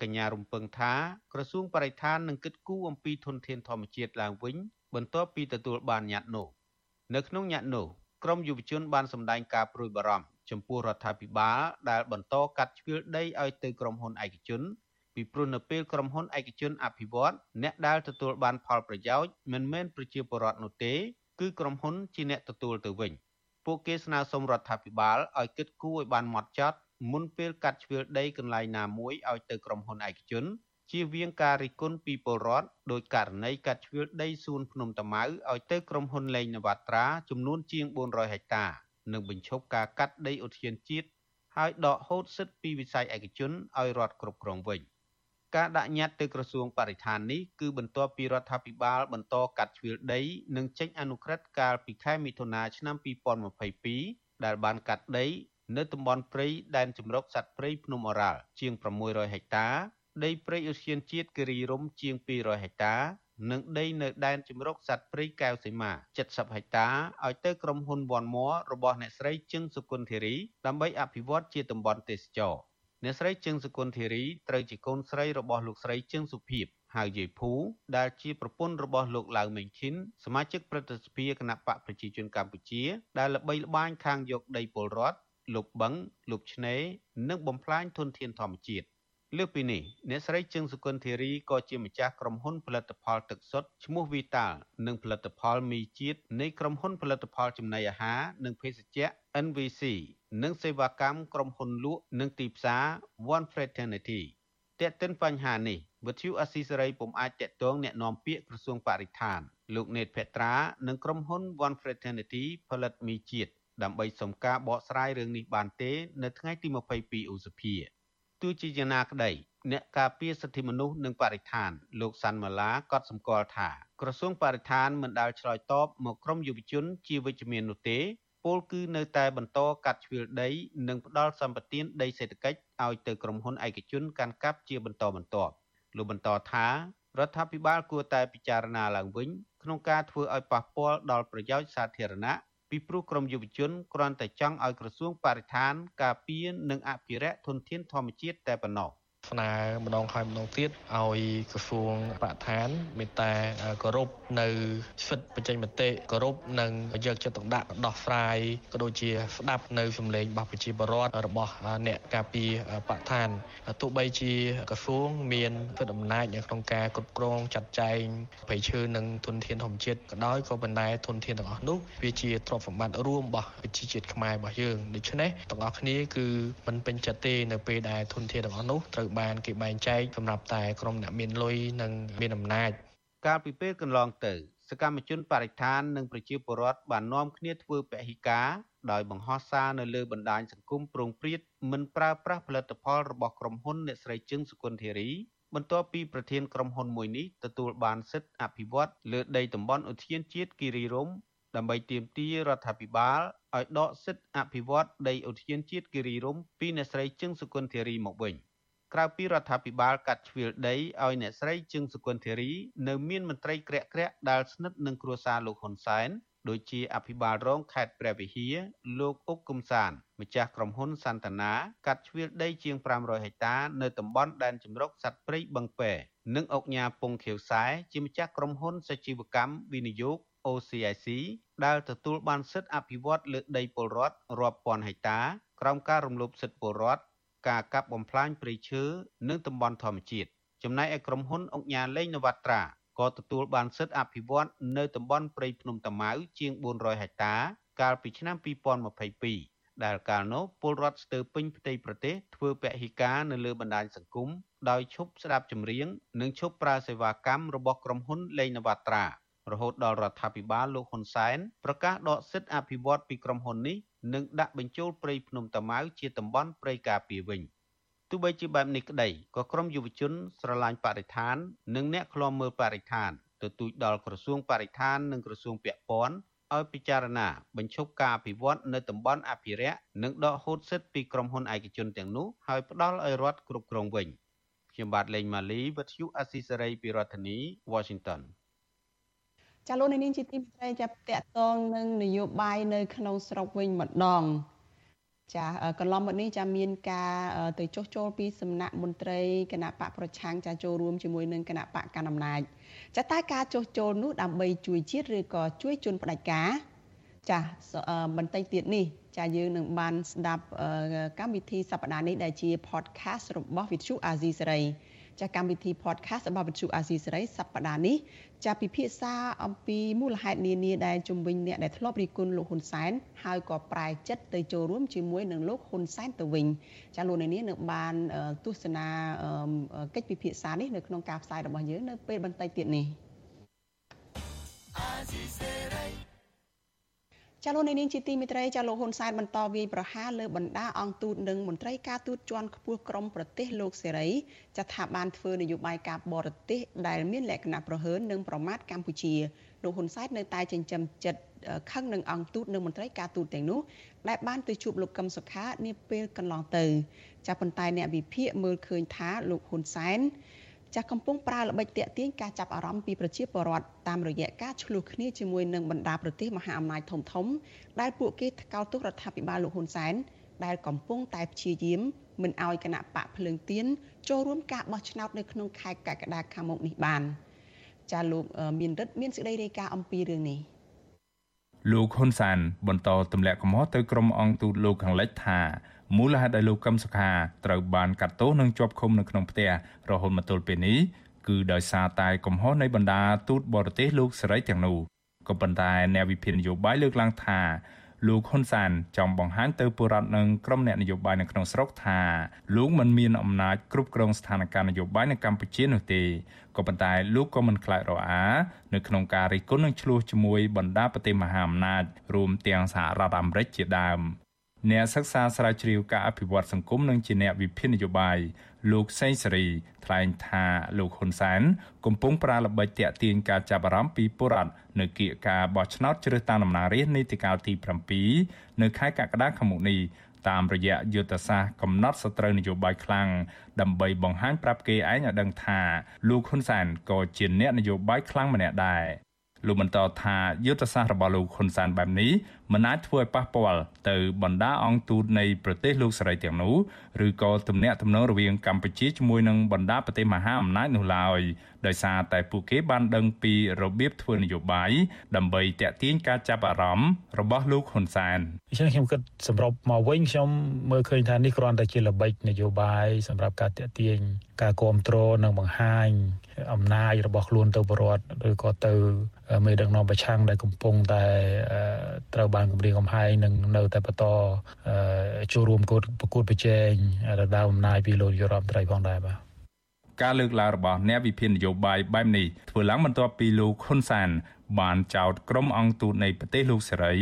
កញ្ញារំពឹងថាក្រសួងបរិស្ថាននឹងគិតគូរអំពីធនធានធម្មជាតិឡើងវិញបន្ទាប់ពីទទួលបានញត្តិនោះនៅក្នុងញត្តិនោះក្រមយុវជនបានសម្ដែងការព្រួយបារម្ភចំពោះរដ្ឋាភិបាលដែលបន្តកាត់ជ្រឿលដីឲ្យទៅក្រុមហ៊ុនឯកជនពីព្រោះនៅពេលក្រុមហ៊ុនឯកជនអភិវឌ្ឍអ្នកដែលទទួលបានផលប្រយោជន៍មិនមែនប្រជាពលរដ្ឋនោះទេ គឺក្រុមហ៊ុនជាអ្នកទទួលទៅវិញពួកគេស្នើសុំរដ្ឋាភិបាលឲ្យគិតគូរឲ្យបានហ្មត់ចត់មុនពេលកាត់ជ្រឿលដីកន្លែងណាមួយឲ្យទៅក្រុមហ៊ុនឯកជនជៀសវាងការរិះគន់ពីពលរដ្ឋដោយករណីកាត់ជ្រឿលដីសួនភ្នំតាម៉ៅឲ្យទៅក្រុមហ៊ុនលេងនវត្រាចំនួនជាង400ហិកតានិងបញ្ឈប់ការកាត់ដីឧទ្យានជាតិហើយដកហូតសិទ្ធិពីវិស័យឯកជនឲ្យរដ្ឋគ្រប់គ្រងវិញ ការដាក់ញត្តិទៅក្រសួងបរិស្ថាននេះគឺបន្ទាប់ពីរដ្ឋាភិបាលបន្តកាត់ជ្រឿលដី និងចេញអនុក្រឹត្យកាលពីខែមិថុនាឆ្នាំ2022ដែលបានកាត់ដី នៅតំបន់ព្រៃដែនជម្រកសត្វព្រៃភ្នំអរ៉ាល់ជាង600ហិកតា ដីព្រៃឧទ្យានជាតិគិរីរំជាង200ហិកតានិងដីនៅដែនជម្រកសត្វព្រៃកែវសីមា70ហិកតាឲ្យទៅក្រុមហ៊ុនវ៉ាន់មួរបស់អ្នកស្រីជឹងសុគន្ធធារីដើម្បីអភិវឌ្ឍជាតំបន់ទេសចរ អ្នកស្រីជឹងសុគន្ធធារីត្រូវជាកូនស្រីរបស់លោកស្រីជឹងសុភីបហៅយាយភូដែលជាប្រពន្ធរបស់លោកឡៅមេងឈិនសមាជិកព្រឹទ្ធសភាគណៈបកប្រជាជនកម្ពុជា ដែលល្បីល្បាញខាងយកដីពលរដ្ឋលុបបឹងលុបឆ្នេរនិងបំផ្លាញធនធានធម្មជាតិលើសពីនេះអ្នកស្រីជឹងសុគន្ធធារីក៏ជាម្ចាស់ក្រុមហ៊ុនផលិតផលទឹកសុទ្ធឈ្មោះ Vital និងផលិតផលមីជាតិនៃក្រុមហ៊ុនផលិតផលចំណីអាហារនិងភេសជ្ជៈ NVC និងសេវាកម្មក្រុមហ៊ុនលក់និងទីផ្សារ One Fraternity តេតិនបញ្ហានេះវិទ្យុអស៊ីសេរីពុំអាចតេតងแนะនាំពាក្យក្រសួងបរិស្ថានលោកណេតភត្រានិងក្រុមហ៊ុន One Fraternity ផលិតមីជាតិដើម្បីសុំការបកស្រាយរឿងនេះបានទេ នៅថ្ងៃទី22ឧសភាទោះជាយ៉ាងណាក្តីអ្នកការពារសិទ្ធិមនុស្សនិងបរិស្ថាន លោកសាន់ម៉ាឡាក៏សម្គាល់ថាក្រសួងបរិស្ថានមិនដាល់ឆ្លើយតបមកក្រុមយុវជនជាវិជ្ជមាននោះទេ ពលគឺនៅតែបន្តកាត់ជ្រឿលដី និងផ្ដល់សម្បត្តិដីសេដ្ឋកិច្ចឲ្យទៅក្រុមហ៊ុនឯកជនកាន់កាប់ជាបន្តបន្ទាប់លោកបន្តថារដ្ឋាភិបាលគួរតែពិចារណាឡើងវិញក្នុងការធ្វើឲ្យប៉ះពាល់ដល់ប្រយោជន៍សាធារណៈពីព្រោះក្រមយុវជនគ្រាន់តែចង់ឲ្យក្រសួងបរិស្ថាន ការពារនិងអភិរក្សធនធានធម្មជាតិតែប៉ុណ្ណោះ ស្នើម្ដងហើយម្ដងទៀតឲ្យក្រសួងបរិស្ថានមេត្តាគោរពនៅសិទ្ធិបញ្ចេញមតិគោរពនិងយកចិត្តទុកដាក់ដោះស្រាយក៏ដូចជាស្ដាប់នៅសម្លេងរបស់ប្រជាពលរដ្ឋរបស់អ្នកការពារបរិស្ថានទោះបីជាក្រសួងមានសិទ្ធិអំណាចនៅក្នុងការគ្រប់គ្រងចាត់ចែងប្រៃឈើនិងធនធានធម្មជាតិក៏ដោយក៏ប៉ុន្តែធនធានទាំងអស់នោះវាជាទ្រព្យសម្បត្តិរួមរបស់ប្រជាជាតិខ្មែររបស់យើងដូច្នេះទាំងអស់គ្នាគឺមិនពេញចិត្តទេនៅពេលដែលធនធានទាំងអស់នោះត្រូវបានគេបែងចែកសម្រាប់តែក្រុមអ្នកមានលុយនិងមានអំណាចកាលពីពេលកន្លងទៅ សកម្មជនបរិស្ថាននិងប្រជាពលរដ្ឋបាននាំគ្នាធ្វើពហិការដោយបង្ហោះសារនៅលើបណ្ដាញសង្គមប្រងព្រាតមិនប្រើប្រាស់ផលិតផលរបស់ក្រុមហ៊ុនអ្នកស្រីជឹងសុគន្ធធារីបន្ទាប់ពីប្រធានក្រុមហ៊ុនមួយនេះទទួលបានសិទ្ធិអភិវឌ្ឍលើដីតំបន់ឧទ្យានជាតិគិរីរម្យដើម្បីទាមទាររដ្ឋាភិបាលឲ្យដកសិទ្ធិអភិវឌ្ឍដីឧទ្យានជាតិគិរីរម្យពីអ្នកស្រីជឹងសុគន្ធធារីមកវិញ។ ក្រៅពីរដ្ឋាភិបាលកាត់ជ្រឿលដីឲ្យអ្នកស្រីជឹងសុគន្ធធារី នៅមានមន្ត្រីក្រាក់ក្រាក់ដែលស្និទ្ធនឹងគ្រួសារលោកហ៊ុនសែនដូចជាអភិបាលរងខេត្តព្រះវិហារលោកអុកគំសាន ម្ចាស់ក្រុមហ៊ុនសន្តានាកាត់ជ្រឿលដីជាង500ហិកតានៅតំបន់ដែនជម្រកសត្វព្រៃបឹងពែនិងអុកញ៉ាពងខៀវសែជាម្ចាស់ក្រុមហ៊ុនសជីវកម្មវិនិយោគ OCIC ដែលទទួលបានសិទ្ធិអភិវឌ្ឍលើដីពលរដ្ឋរាប់ពាន់ហិកតាក្រោមការរំលោភសិទ្ធិពលរដ្ឋ ការកាប់បំផ្លាញព្រៃឈើនិងតំបន់ធម្មជាតិចំណែកឯក្រុមហ៊ុនអង្គការលេងនវត្រាក៏ទទួលបានសិទ្ធិអភិវឌ្ឍនៅតំបន់ព្រៃភ្នំតាម៉ៅជាង400ហិកតា កាលពីឆ្នាំ2022ដែលកាលនោះពលរដ្ឋស្ទើរពេញផ្ទៃប្រទេសធ្វើពហិការនៅលើបណ្ដាញសង្គមដោយឈប់ស្ដាប់ចម្រៀង និងឈប់ប្រើសេវាកម្មរបស់ក្រុមហ៊ុនលេងនវត្រារហូតដល់រដ្ឋាភិបាលលោកហ៊ុនសែនប្រកាសដកសិទ្ធិអភិវឌ្ឍពីក្រុមហ៊ុននេះ និងដាក់បញ្ចូលព្រៃភ្នំតាម៉ៅជាតំបន់ព្រៃការពារវិញទោះបីជាបែបនេះក្តីក៏ក្រមយុវជនស្រឡាញ់បរិស្ថាន និងអ្នកឃ្លាំមើលបរិស្ថានទទូចដល់ក្រសួងបរិស្ថាននិងក្រសួងពាក់ព័ន្ធឲ្យពិចារណាបញ្ឈប់ការអភិវឌ្ឍនៅតំបន់អភិរក្សនិងដកហូតសិទ្ធិពីក្រុមហ៊ុនឯកជនទាំងនោះហើយផ្ដល់ឲ្យរដ្ឋគ្រប់គ្រងវិញខ្ញុំបាទលេងម៉ាលីវិទ្យុអស៊ីសេរីពីរដ្ឋធានី Washington ចាលោកនាងជាទីមេត្រីចាប់តាក់ទងនឹងនយោបាយនៅក្នុងស្រុកវិញម្ដងចាកន្លងមកនេះចាមានការទៅចុះចូលពីសំណាក់មន្ត្រីគណៈបកប្រឆាំងចាចូលរួមជាមួយនឹងគណៈបកកណ្ដាលអំណាចចាតែការចុះចូលនោះដើម្បីជួយជាតិឬក៏ជួយជនផ្ដាច់ការចាបន្តិចទៀតនេះចាយើងនឹងបានស្ដាប់កម្មវិធីសប្តាហ៍នេះដែលជា podcast របស់ Vithu Azizi Serai ចាកម្មវិធី podcast របស់វិទ្យុអាស៊ីសេរីសប្តាហ៍នេះចាពិភាក្សាអំពីមូលហេតុនានាដែលជំវិញអ្នកដែលធ្លាប់រិះគន់លោកហ៊ុនសែនហើយក៏ប្រែចិត្តទៅចូលរួមជាមួយនឹងលោកហ៊ុនសែនទៅវិញចាលោកនាងនឹងបានទស្សនាកិច្ចពិភាក្សានេះនៅក្នុងការផ្សាយរបស់យើងនៅពេលបន្តិចទៀតនេះអាស៊ីសេរី ចាលោកនាងជាទីមេត្រីចាលោកហ៊ុនសែនបន្តវាយប្រហារលើបណ្ដាអង្គទូតនិងមន្ត្រីការទូតជាន់ខ្ពស់ក្រមប្រទេសលោកសេរីចាថាបានធ្វើនយោបាយការបរទេសដែលមានលក្ខណៈប្រហើននិងប្រមាថកម្ពុជាលោកហ៊ុនសែននៅតែចិញ្ចឹមចិត្តខឹងនឹងអង្គទូតនិងមន្ត្រីការទូតទាំងនោះដែលបានទៅជួបលោកកឹមសុខានាពេលកន្លងទៅចាប៉ុន្តែអ្នកវិភាគមើលឃើញថាលោកហ៊ុនសែន ចាស់កំពុងប្រើល្បិចតាក់ទាញការចាប់អារម្មណ៍ពីប្រជាពលរដ្ឋតាមរយៈការឆ្លោះគ្នាជាមួយនឹងបណ្ដាប្រទេសមហាអំណាចធំធំដែលពួកគេថ្កោលទោសរដ្ឋាភិបាលលោកហ៊ុនសែនដែលកំពុងតែព្យាយាមមិនឲ្យគណៈបកភ្លើងទៀនចូលរួមការបោះឆ្នោតនៅក្នុងខែកក្កដាខាងមុខនេះបានចាលោកមានរិទ្ធមានសេចក្តីរាយការណ៍អំពីរឿងនេះលោកហ៊ុនសានបន្តទម្លាក់កំហុសទៅក្រុមអង្គទូតលោកខាងលិចថា មូលហេតុដែលលោកកឹមសុខាត្រូវបានកាត់ទោសនិងជាប់ឃុំនៅក្នុងផ្ទះរហូតមកទល់ពេលនេះគឺដោយសារតែកំហុសនៃបណ្ដាទូតបរទេសលោកសេរីទាំងនោះក៏ប៉ុន្តែអ្នកវិភាគនយោបាយលើកឡើងថាលោកហ៊ុនសានចង់បង្ហាញទៅពលរដ្ឋនិងក្រុមអ្នកនយោបាយនៅក្នុងស្រុកថាលោកមិនមានអំណាចគ្រប់គ្រងស្ថានភាពនយោបាយនៅកម្ពុជានោះទេក៏ប៉ុន្តែលោកក៏មិនខ្លាចរអានៅក្នុងការរិះគន់និងឆ្លោះជាមួយបណ្ដាប្រទេសមហាអំណាចរួមទាំងសហរដ្ឋអាមេរិកជាដើម អ្នកសិក្សាស្រាវជ្រាវការអភិវឌ្ឍសង្គមនិងជាអ្នកវិភាគនយោបាយលោកសេងសេរីថ្លែងថាលោកហ៊ុនសែនកំពុងប្រើល្បិចតាក់ទាញការចាប់អារម្មណ៍ពីពលរដ្ឋនៅគៀកការបោះឆ្នោតជ្រើសតាំងតំណាងរាស្ត្រនីតិកាលទី7នៅខែកក្កដាខាងមុខនេះតាមរយៈយុទ្ធសាស្ត្រកំណត់សត្រូវនយោបាយខ្លាំងដើម្បីបង្ហាញប្រាប់គេឯងឲ្យដឹងថាលោកហ៊ុនសែនក៏ជាអ្នកនយោបាយខ្លាំងម្នាក់ដែរលោកបន្តថាយុទ្ធសាស្ត្ររបស់លោកហ៊ុនសែនបែបនេះ មិនអាចធ្វើឲ្យប៉ះពាល់ទៅបណ្ដាអង្គទូតនៃប្រទេសលោកសេរីទាំងនោះឬក៏ទំនាក់ទំនងរវាងកម្ពុជាជាមួយនឹងបណ្ដាប្រទេសមហាអំណាចនោះឡើយដោយសារតែពួកគេបានដឹងពីរបៀបធ្វើនយោបាយដើម្បីតាក់ទាញការចាប់អារម្មណ៍របស់លោកហ៊ុនសែនអញ្ចឹងខ្ញុំគិតសម្របមកវិញខ្ញុំមើលឃើញថានេះគ្រាន់តែជាល្បិចនយោបាយសម្រាប់ការតាក់ទាញការគ្រប់គ្រងនិងបង្ហាញអំណាចរបស់ខ្លួនទៅបរដ្ឋឬក៏ទៅមេដឹកនាំប្រឆាំងដែលកំពុងតែត្រូវបានគម្រាមកំហែងនឹងនៅតែបន្តចូលរួមប្រកួតប្រជែងរដាវអំណាចពីលោកយុរ៉ាមត្រីផងដែរបាទការលើកឡើងរបស់អ្នកវិភាគនយោបាយបែបនេះធ្វើឡើងបន្ទាប់ពីលោកហ៊ុនសានបានចោទក្រុមអង្គទូតនៃប្រទេសលោកសេរី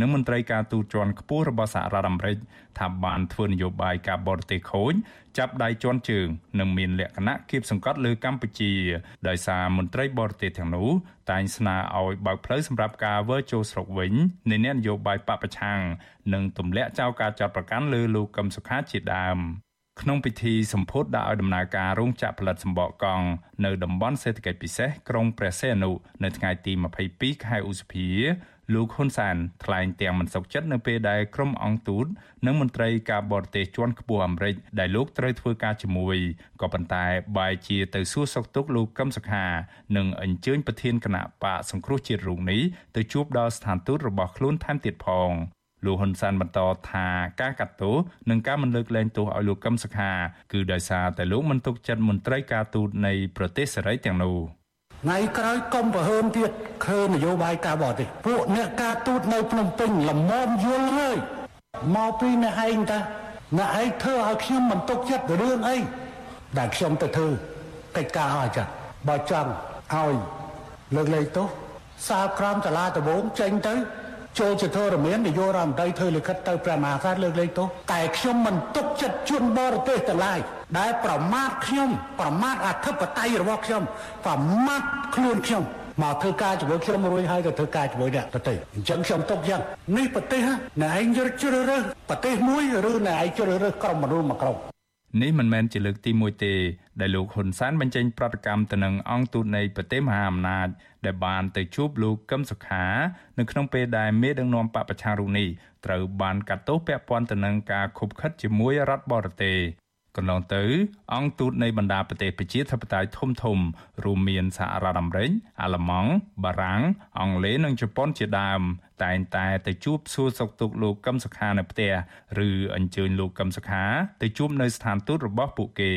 និងមន្ត្រីការទូតជាន់ខ្ពស់របស់សហរដ្ឋអាមេរិកថាបានធ្វើនយោបាយការបរទេសខូចចាប់ដៃជាន់ជើងនិងមានលក្ខណៈគៀបសង្កត់លើកម្ពុជាដោយសារមន្ត្រីបរទេសទាំងនោះតែងស្នើឲ្យបើកផ្លូវសម្រាប់ការវិលចូលស្រុកវិញនៃអ្នកនយោបាយបពប្រឆាំងនិងទម្លាក់ចោលការចាត់ប្រកាន់លើលោកកឹមសុខាជាដើម ក្នុងពិធីសម្ពោធដាក់ឲ្យដំណើរការរោងចក្រផលិតសម្បកកង់នៅតំបន់សេដ្ឋកិច្ចពិសេសក្រុងព្រះសីហនុនៅថ្ងៃទី22ខែឧសភាលោកហ៊ុនសានថ្លែងទាំងមិនសុខចិត្តនៅពេលដែលក្រុមអង្គទូតនិងមន្ត្រីការបរទេសជាន់ខ្ពស់អាមេរិកដែលលោកត្រូវធ្វើការជាមួយក៏ប៉ុន្តែបែរជាទៅសួរសុខទុក្ខលោកកឹមសុខានិងអញ្ជើញប្រធានគណៈបកសង្គ្រោះជាតិរូបនេះទៅជួបដល់ស្ថានទូតរបស់ខ្លួនថែមទៀតផង លោកហ៊ុនសែនបន្តថាការកាត់ទោសនិងការមិនលើកលែងទោសឲ្យលោកកឹមសុខាគឺដោយសារតែលោកមិនទុកចិត្តមន្ត្រីការទូតនៃប្រទេសសេរីទាំងនោះថ្ងៃក្រោយកុំប្រហើមទៀតឃើញនយោបាយការបរទេសពួកអ្នកការទូតនៅភ្នំពេញល្មមយល់ហើយមកពីអ្នកឯងតាអ្នកឯងធ្វើឲ្យខ្ញុំមិនទុកចិត្តរឿងអីដែលខ្ញុំទៅធ្វើកិច្ចការឲ្យចាបើចង់ឲ្យលើកលែងទោសសាលក្រមសាលាដំបងចេញទៅ ចូលជាធរមាននាយករដ្ឋមន្ត្រីធ្វើលិខិតទៅព្រះមហាក្សត្រលើកលែងទោសតែខ្ញុំមិនទុកចិត្តជនបរទេសទាំងឡាយដែលប្រមាថខ្ញុំប្រមាថអធិបតេយ្យរបស់ខ្ញុំប្រមាថខ្លួនខ្ញុំមកធ្វើការជាមួយខ្ញុំរួចហើយក៏ធ្វើការជាមួយអ្នកប្រទេសអញ្ចឹងខ្ញុំទុកយ៉ាងនេះប្រទេសណែឯងជ្រើសរើសប្រទេសមួយឬណែឯងជ្រើសរើសក្រុមមនុស្សមួយក្រុម នេះមិនមែនជាលើកទី1ទេដែលលោកហ៊ុនសែនបញ្ចេញប្រតិកម្មទៅនឹងអង្គទូតនៃប្រទេសមហាអំណាចដែលបានទៅជួបលោកកឹមសុខានៅក្នុងពេលដែលមេដឹកនាំបពប្រឆាំងរូបនេះត្រូវបានកាត់ទោសពាក់ព័ន្ធទៅនឹងការខុបខិតជាមួយរដ្ឋបរទេសកន្លងទៅ អង្គទូតនៃបណ្ដាប្រទេសប្រជាធិបតេយ្យធំធំរួមមានសហរដ្ឋអាមេរិកអាល្លឺម៉ង់បារាំងអង់គ្លេសនិងជប៉ុនជាដើម តែងតែទៅជួបសួរសុខទុក្ខលោកកឹមសុខានៅផ្ទះឬអញ្ជើញលោកកឹមសុខាទៅជួបនៅស្ថានទូតរបស់ពួកគេ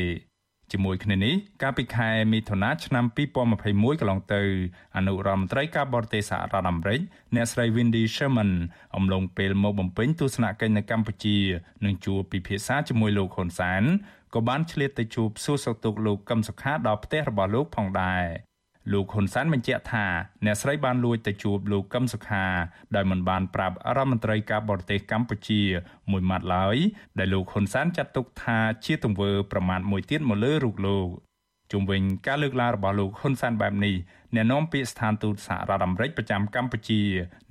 ជាមួយគ្នានេះកាលពីខែមិថុនាឆ្នាំ2021កន្លងទៅអនុរដ្ឋមន្ត្រីការបរទេសសហរដ្ឋអាមេរិកអ្នកស្រី Wendy Sherman អំឡុងពេលមកបំពេញទស្សនកិច្ចនៅកម្ពុជានឹងជួបពិភាក្សាជាមួយលោកហ៊ុនសែនក៏បានឆ្លៀតទៅជួបសួរសុខទុក្ខលោកកឹមសុខាដល់ផ្ទះរបស់លោកផងដែរ លោកហ៊ុនសែនបញ្ជាក់ថាអ្នកស្រីបានលួចទៅជួបលោកកឹមសុខាដោយមិនបានប្រាប់រដ្ឋមន្ត្រីការបរទេសកម្ពុជាមួយម៉ាត់ឡើយដែលលោកហ៊ុនសែនចាត់ទុកថាជាទង្វើប្រមាថមួយទៀតមកលើរូបលោកជុំវិញការលើកឡើងរបស់លោកហ៊ុនសែនបែបនេះអ្នកនាំពាក្យស្ថានទូតសហរដ្ឋអាមេរិកប្រចាំកម្ពុជា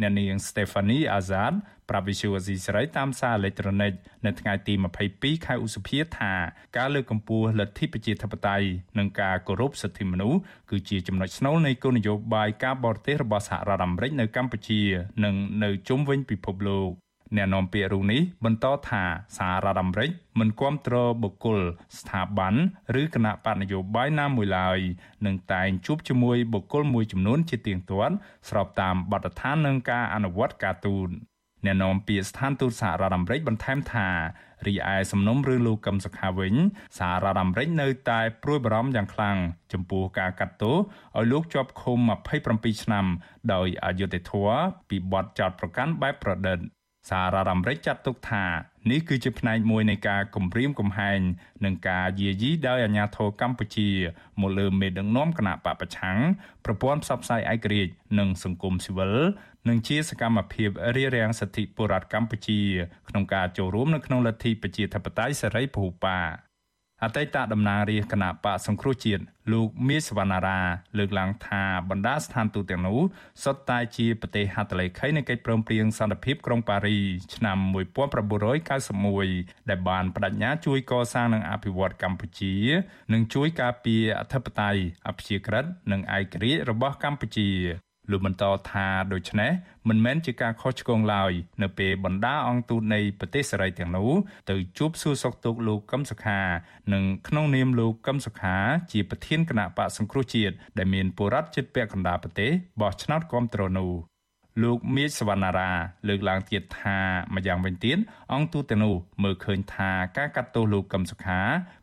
អ្នកនាង Stephanie Azad ប្រាប់វិសុវអាស៊ីសេរីតាមសារអេឡិចត្រូនិកនៅថ្ងៃទី22ខែឧសភាថាការលើកកម្ពស់លទ្ធិប្រជាធិបតេយ្យនិងការគោរពសិទ្ធិមនុស្សគឺជាចំណុចស្នូលនៃគោលនយោបាយការបរទេសរបស់សហរដ្ឋអាមេរិកនៅកម្ពុជានិងនៅជុំវិញពិភពលោកអ្នកនាំពាក្យរូបនេះបន្តថាសហរដ្ឋអាមេរិកមិនគាំទ្របុគ្គលស្ថាប័នឬគណៈបកនយោបាយណាមួយឡើយនឹងតែងជួបជាមួយបុគ្គលមួយចំនួនជាទៀងទាត់ស្របតាមបទដ្ឋាននិងការអនុវត្តការទូត អ្នកនាំពាក្យស្ថានទូតសហរដ្ឋអាមេរិកបន្ថែមថារីឯសំណុំរឿងលោកកឹមសុខាវិញសហរដ្ឋអាមេរិកនៅតែព្រួយបារម្ភយ៉ាងខ្លាំងចំពោះការកាត់ទោសឲ្យលោកជាប់ឃុំ27ឆ្នាំ ដោយអយុត្តិធម៌ពីបទចោទប្រកាន់បែបប្រឌិតសហរដ្ឋអាមេរិកចាត់ទុកថានេះគឺជាផ្នែកមួយនៃការគំរាមកំហែងនិងការយាយីដោយអាជ្ញាធរកម្ពុជាមកលើមេដឹកនាំគណៈបពប្រឆាំងប្រព័ន្ធផ្សព្វផ្សាយឯករាជ្យនិងសង្គមស៊ីវិល និងជាសកម្មភាពរារាំងសិទ្ធិពលរដ្ឋកម្ពុជា ក្នុងការចូលរួមនៅក្នុងលទ្ធិប្រជាធិបតេយ្យសេរីពហុបកអតីតតំណាងរាជគណៈបកសង្គ្រោះជាតិលោកមាសវណ្ណារាលើកឡើងថាបណ្ដាស្ថានទូតទាំងនោះសុទ្ធតែជាប្រទេសហត្ថលេខីនៃកិច្ចព្រមព្រៀងសន្តិភាពក្រុងប៉ារីឆ្នាំ1991ដែលបានបដិញ្ញាជួយកសាងនិងអភិវឌ្ឍកម្ពុជា និងជួយការពារអធិបតេយ្យអព្យាក្រឹតនិងឯករាជ្យរបស់កម្ពុជា លោកបន្តថាដូច្នេះមិនមែនជាការខុសឆ្គងឡើយនៅពេលបណ្ដាអង្គទូតនៃប្រទេសសេរីទាំងនោះទៅជួបសួរសុខទុក្ខលោកកឹមសុខា និងក្នុងនាមលោកកឹមសុខា ជាប្រធានគណៈបកសង្គ្រោះជាតិដែលមានបុរដ្ឋចិត្តពាក់កណ្ដាលប្រទេសបោះឆ្នោតគ្រប់គ្រងនោះលោកមាសសវណ្ណារា លើកឡើងទៀតថាម្យ៉ាងវិញទៀតអង្គទូតទាំងនោះមើលឃើញថាការកាត់ទោសលោកកឹមសុខា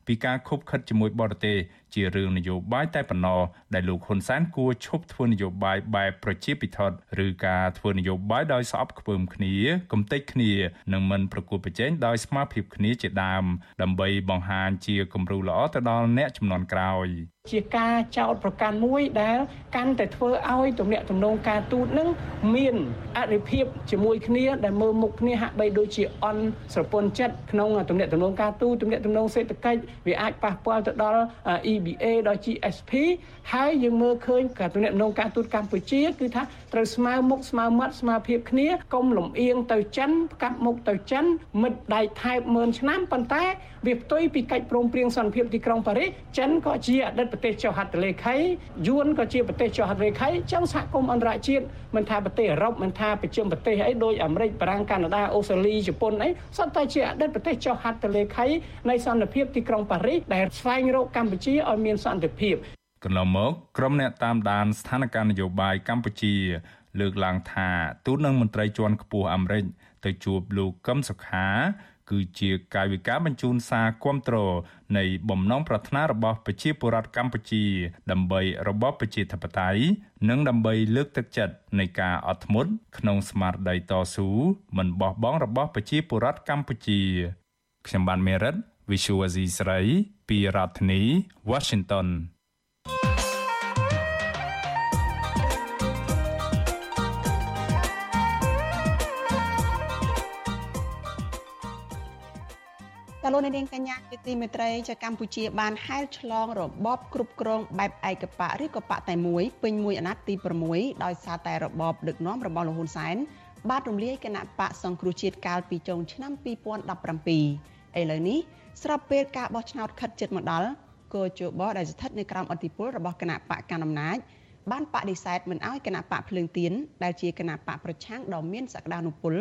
ពីការខົບខិតជាមួយបរទេស ជារឿងនយោបាយតែប៉ុណ្ណោះដែលលោកហ៊ុនសែនគួរឈប់ធ្វើនយោបាយបែបប្រជាពិធឬការធ្វើនយោបាយដោយស្អប់ខ្ពើមគ្នាគំតិចគ្នានិងមិនប្រកួតប្រជែងដោយស្មារតីគ្នាជាដើមដើម្បីបង្ហាញជាគំរូល្អទៅដល់អ្នកចំនួនក្រោយជាការចោតប្រកាន់មួយដែលកាន់តែធ្វើឲ្យទំនាក់ទំនងការទូតនឹងមានអរិភាពជាមួយគ្នាដែលមើលមុខគ្នាហាក់បីដូចជាអន់ស្រពន់ចិត្តក្នុងទំនាក់ទំនងការទូតទំនាក់ទំនងសេដ្ឋកិច្ចវាអាចប៉ះពាល់ទៅដល់ EBA ដល់ GSP ហើយយើងមើលឃើញការទំនាក់ទំនងការទូតកម្ពុជាគឺថាត្រូវស្មើមុខស្មើមាត់ស្មើភាពគ្នាកុំលំអៀងទៅចិនផ្កាប់មុខទៅចិនមិត្តដៃថែបម៉ឺនឆ្នាំប៉ុន្តែវាផ្ទុយពីកិច្ចព្រមព្រៀងសន្តិភាពទីក្រុងប៉ារីសចិនក៏ជាអតីតប្រទេសចុះហត្ថលេខីយួនក៏ជាប្រទេសចុះហត្ថលេខីចឹងសហគមន៍អន្តរជាតិមិនថាប្រទេសអឺរ៉ុបមិនថាប្រជុំប្រទេសអីដូចអាមេរិកបារាំងកាណាដាអូស្ត្រាលីជប៉ុនអីសុទ្ធតែជាអតីតប្រទេសចុះហត្ថលេខីនៃសន្តិភាពទីក្រុងប៉ារីសដែលស្វែងរកកម្ពុជាឲ្យមានសន្តិភាពកន្លងមកក្រុមអ្នកតាមដានស្ថានភាពនយោបាយកម្ពុជា លើកឡើងថាទូតនឹងមន្ត្រីជាន់ខ្ពស់អាមេរិកទៅជួបលោកកឹមសុខា គឺជាកាយវិការបញ្ជូនសារគាំទ្រនៃបំណងប្រាថ្នារបស់ប្រជាពលរដ្ឋកម្ពុជា ដើម្បីរបបប្រជាធិបតេយ្យនិងដើម្បីលើកទឹកចិត្តនៃការអត់ធ្មត់ក្នុងស្មារតីតស៊ូមិនបោះបង់របស់ប្រជាពលរដ្ឋកម្ពុជាខ្ញុំបានមេរិត Visual Asia ស្រី ពីរដ្ឋធានី Washington ាលោកនាងកញ្ញាជាទីមេត្រីចាកម្ពុជាបានហែលឆ្លងរបបគ្រប់គ្រងបែបឯកបៈឬក៏បកតែមួយពេញមួយអាណត្តិទី6ដោយសារតែរបបដឹកនាំរបស់លោកហ៊ុនសែនបានរំលាយគណៈបកសង្គ្រោះជាតិកាលពីចុងឆ្នាំ2017ឥឡូវនេះ ស្របពេលការបោះឆ្នោតខិតជិតមកដល់គោជបដែលស្ថិតនៅក្រោមអធិបុលរបស់គណៈបកកណ្ដាលអំណាចបានបដិសេធមិនអោយគណៈបកភ្លើងទៀនដែលជាគណៈបកប្រឆាំងដ៏មានសក្តានុពល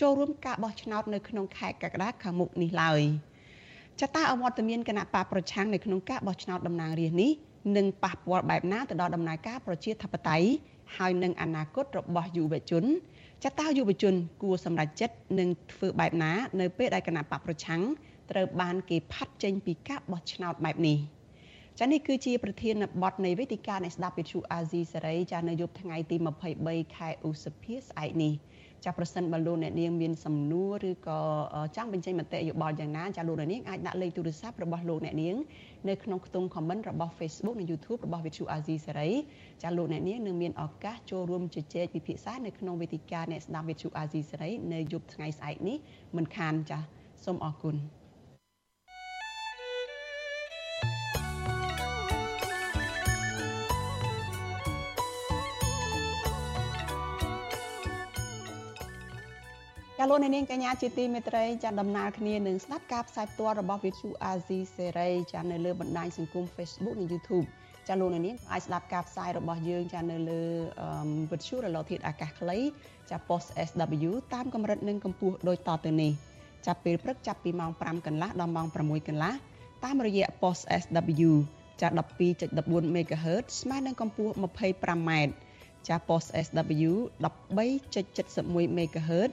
ចូលរួមការបោះឆ្នោតនៅក្នុងខែកក្កដាខាងមុខនេះឡើយចតាអវត្តមានគណៈបកប្រឆាំងនៅក្នុងការបោះឆ្នោតតំណាងរាស្ត្រនេះនឹងប៉ះពាល់បែបណាទៅដល់ដំណើរការប្រជាធិបតេយ្យហើយនឹងអនាគតរបស់យុវជនចតាយុវជនគួរសម្រេចចិត្តនឹងធ្វើបែបណា នៅពេលដែលគណៈបកប្រឆាំង ត្រូវបានគេផាត់ចេញពីការបោះឆ្នោតបែបនេះ។ចានេះគឺជាប្រធានបទនៃវេទិកានៃស្ដាប់វិទ្យុអាស៊ីសេរីចានៅយប់ថ្ងៃទី23ខែឧសភាស្អែកនេះចាប្រសិនបើលោកអ្នកនាងមានសំណួរឬក៏ចង់បញ្ចេញមតិយោបល់យ៉ាងណាចាលោកអ្នកនាងអាចដាក់លេខទូរស័ព្ទរបស់លោកអ្នកនាងនៅក្នុងខ្ទង់ comment របស់ Facebook និង YouTube របស់វិទ្យុអាស៊ីសេរីចាលោកអ្នកនាងនឹងមានឱកាសចូលរួមជជែកពិភាក្សានៅក្នុងវេទិកាអ្នកស្ដាប់វិទ្យុអាស៊ីសេរីនៅយប់ថ្ងៃស្អែកនេះមិនខានចាសូមអរគុណ លោកនាងកញ្ញាជាទីមេត្រីចាដំណើរគ្នានឹងស្ដាប់ការផ្សាយផ្ទាល់របស់ Vithu Azizi Serai ចានៅលើបណ្ដាញសង្គម Facebook និង YouTube ចាលោកនាងអាចស្ដាប់ការផ្សាយរបស់យើងចានៅលើវិទ្យុរលកធាតុអាកាសខ្លីចា post SW តាមកម្រិតនិងកម្ពស់ដូចតទៅនេះចាប់ពេលព្រឹកចាប់ពីម៉ោង5កន្លះដល់ម៉ោង6កន្លះតាមរយៈ post SW ចា12.14 MHz ស្មើនឹងកម្ពស់ 25m ចា post SW 13.71 MHz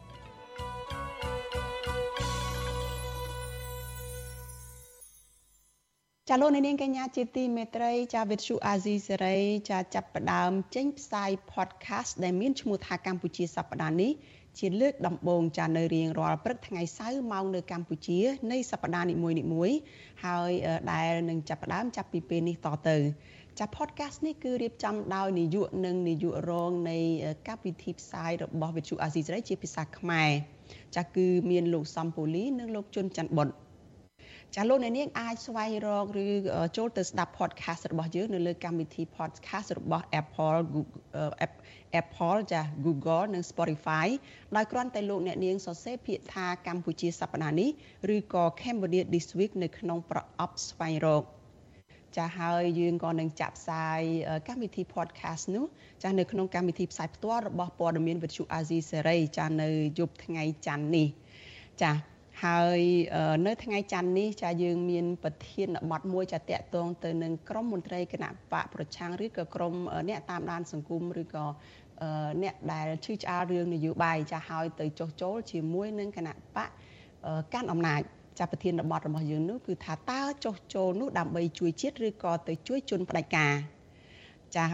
ចាលោកនាងកញ្ញាជាទីមេត្រីចាវិទ្យុអាស៊ីសេរីចាចាប់ផ្ដើមចេញផ្សាយ podcast ដែលមានឈ្មោះថាកម្ពុជាសប្តាហ៍នេះជាលើកដំបូងចានៅរៀងរាល់ព្រឹកថ្ងៃសៅរ៍ម៉ោងនៅកម្ពុជានៃសប្តាហ៍នីមួយៗហើយដែលនឹងចាប់ផ្ដើមចាប់ពីពេលនេះតទៅចា podcast នេះគឺរៀបចំដោយនាយកនិងនាយករងនៃកម្មវិធីផ្សាយរបស់វិទ្យុអាស៊ីសេរីជាភាសាខ្មែរចាគឺមានលោកសំពូលីនិងលោកជុនច័ន្ទបុត្រ ចាលោកអ្នកនាងអាចស្វែងរកឬចូលទៅស្ដាប់ podcast របស់យើងនៅលើកម្មវិធី podcast របស់ Apple Apple ចា Google និង Spotify ដោយគ្រាន់តែលោកអ្នកនាងសរសេរពាក្យថាកម្ពុជាសប្តាហ៍នេះឬក៏ Cambodia This Week នៅក្នុងប្រអប់ស្វែងរកចាហើយយើងក៏នឹងចាក់ផ្សាយកម្មវិធី podcast នោះចានៅក្នុងកម្មវិធីផ្សាយផ្ទាល់របស់ព័ត៌មានវិទ្យុអាស៊ីសេរីចានៅយប់ថ្ងៃច័ន្ទនេះចា ហើយនៅថ្ងៃច័ន្ទនេះចាយើងមានប្រធានបទមួយចាតកតងទៅនឹងក្រមមន្ត្រីគណៈបកប្រឆាំងឬក៏ក្រមអ្នកតាមដានសង្គមឬក៏អ្នកដែលឈឺឆ្អាលរឿងនយោបាយចាហើយទៅចុះចូលជាមួយនឹងគណៈបកកាន់អំណាចចាប្រធានបទរបស់យើងនោះគឺថាតើចុះចូលនោះដើម្បីជួយជាតិឬក៏ទៅជួយជនផ្ដាច់ការចា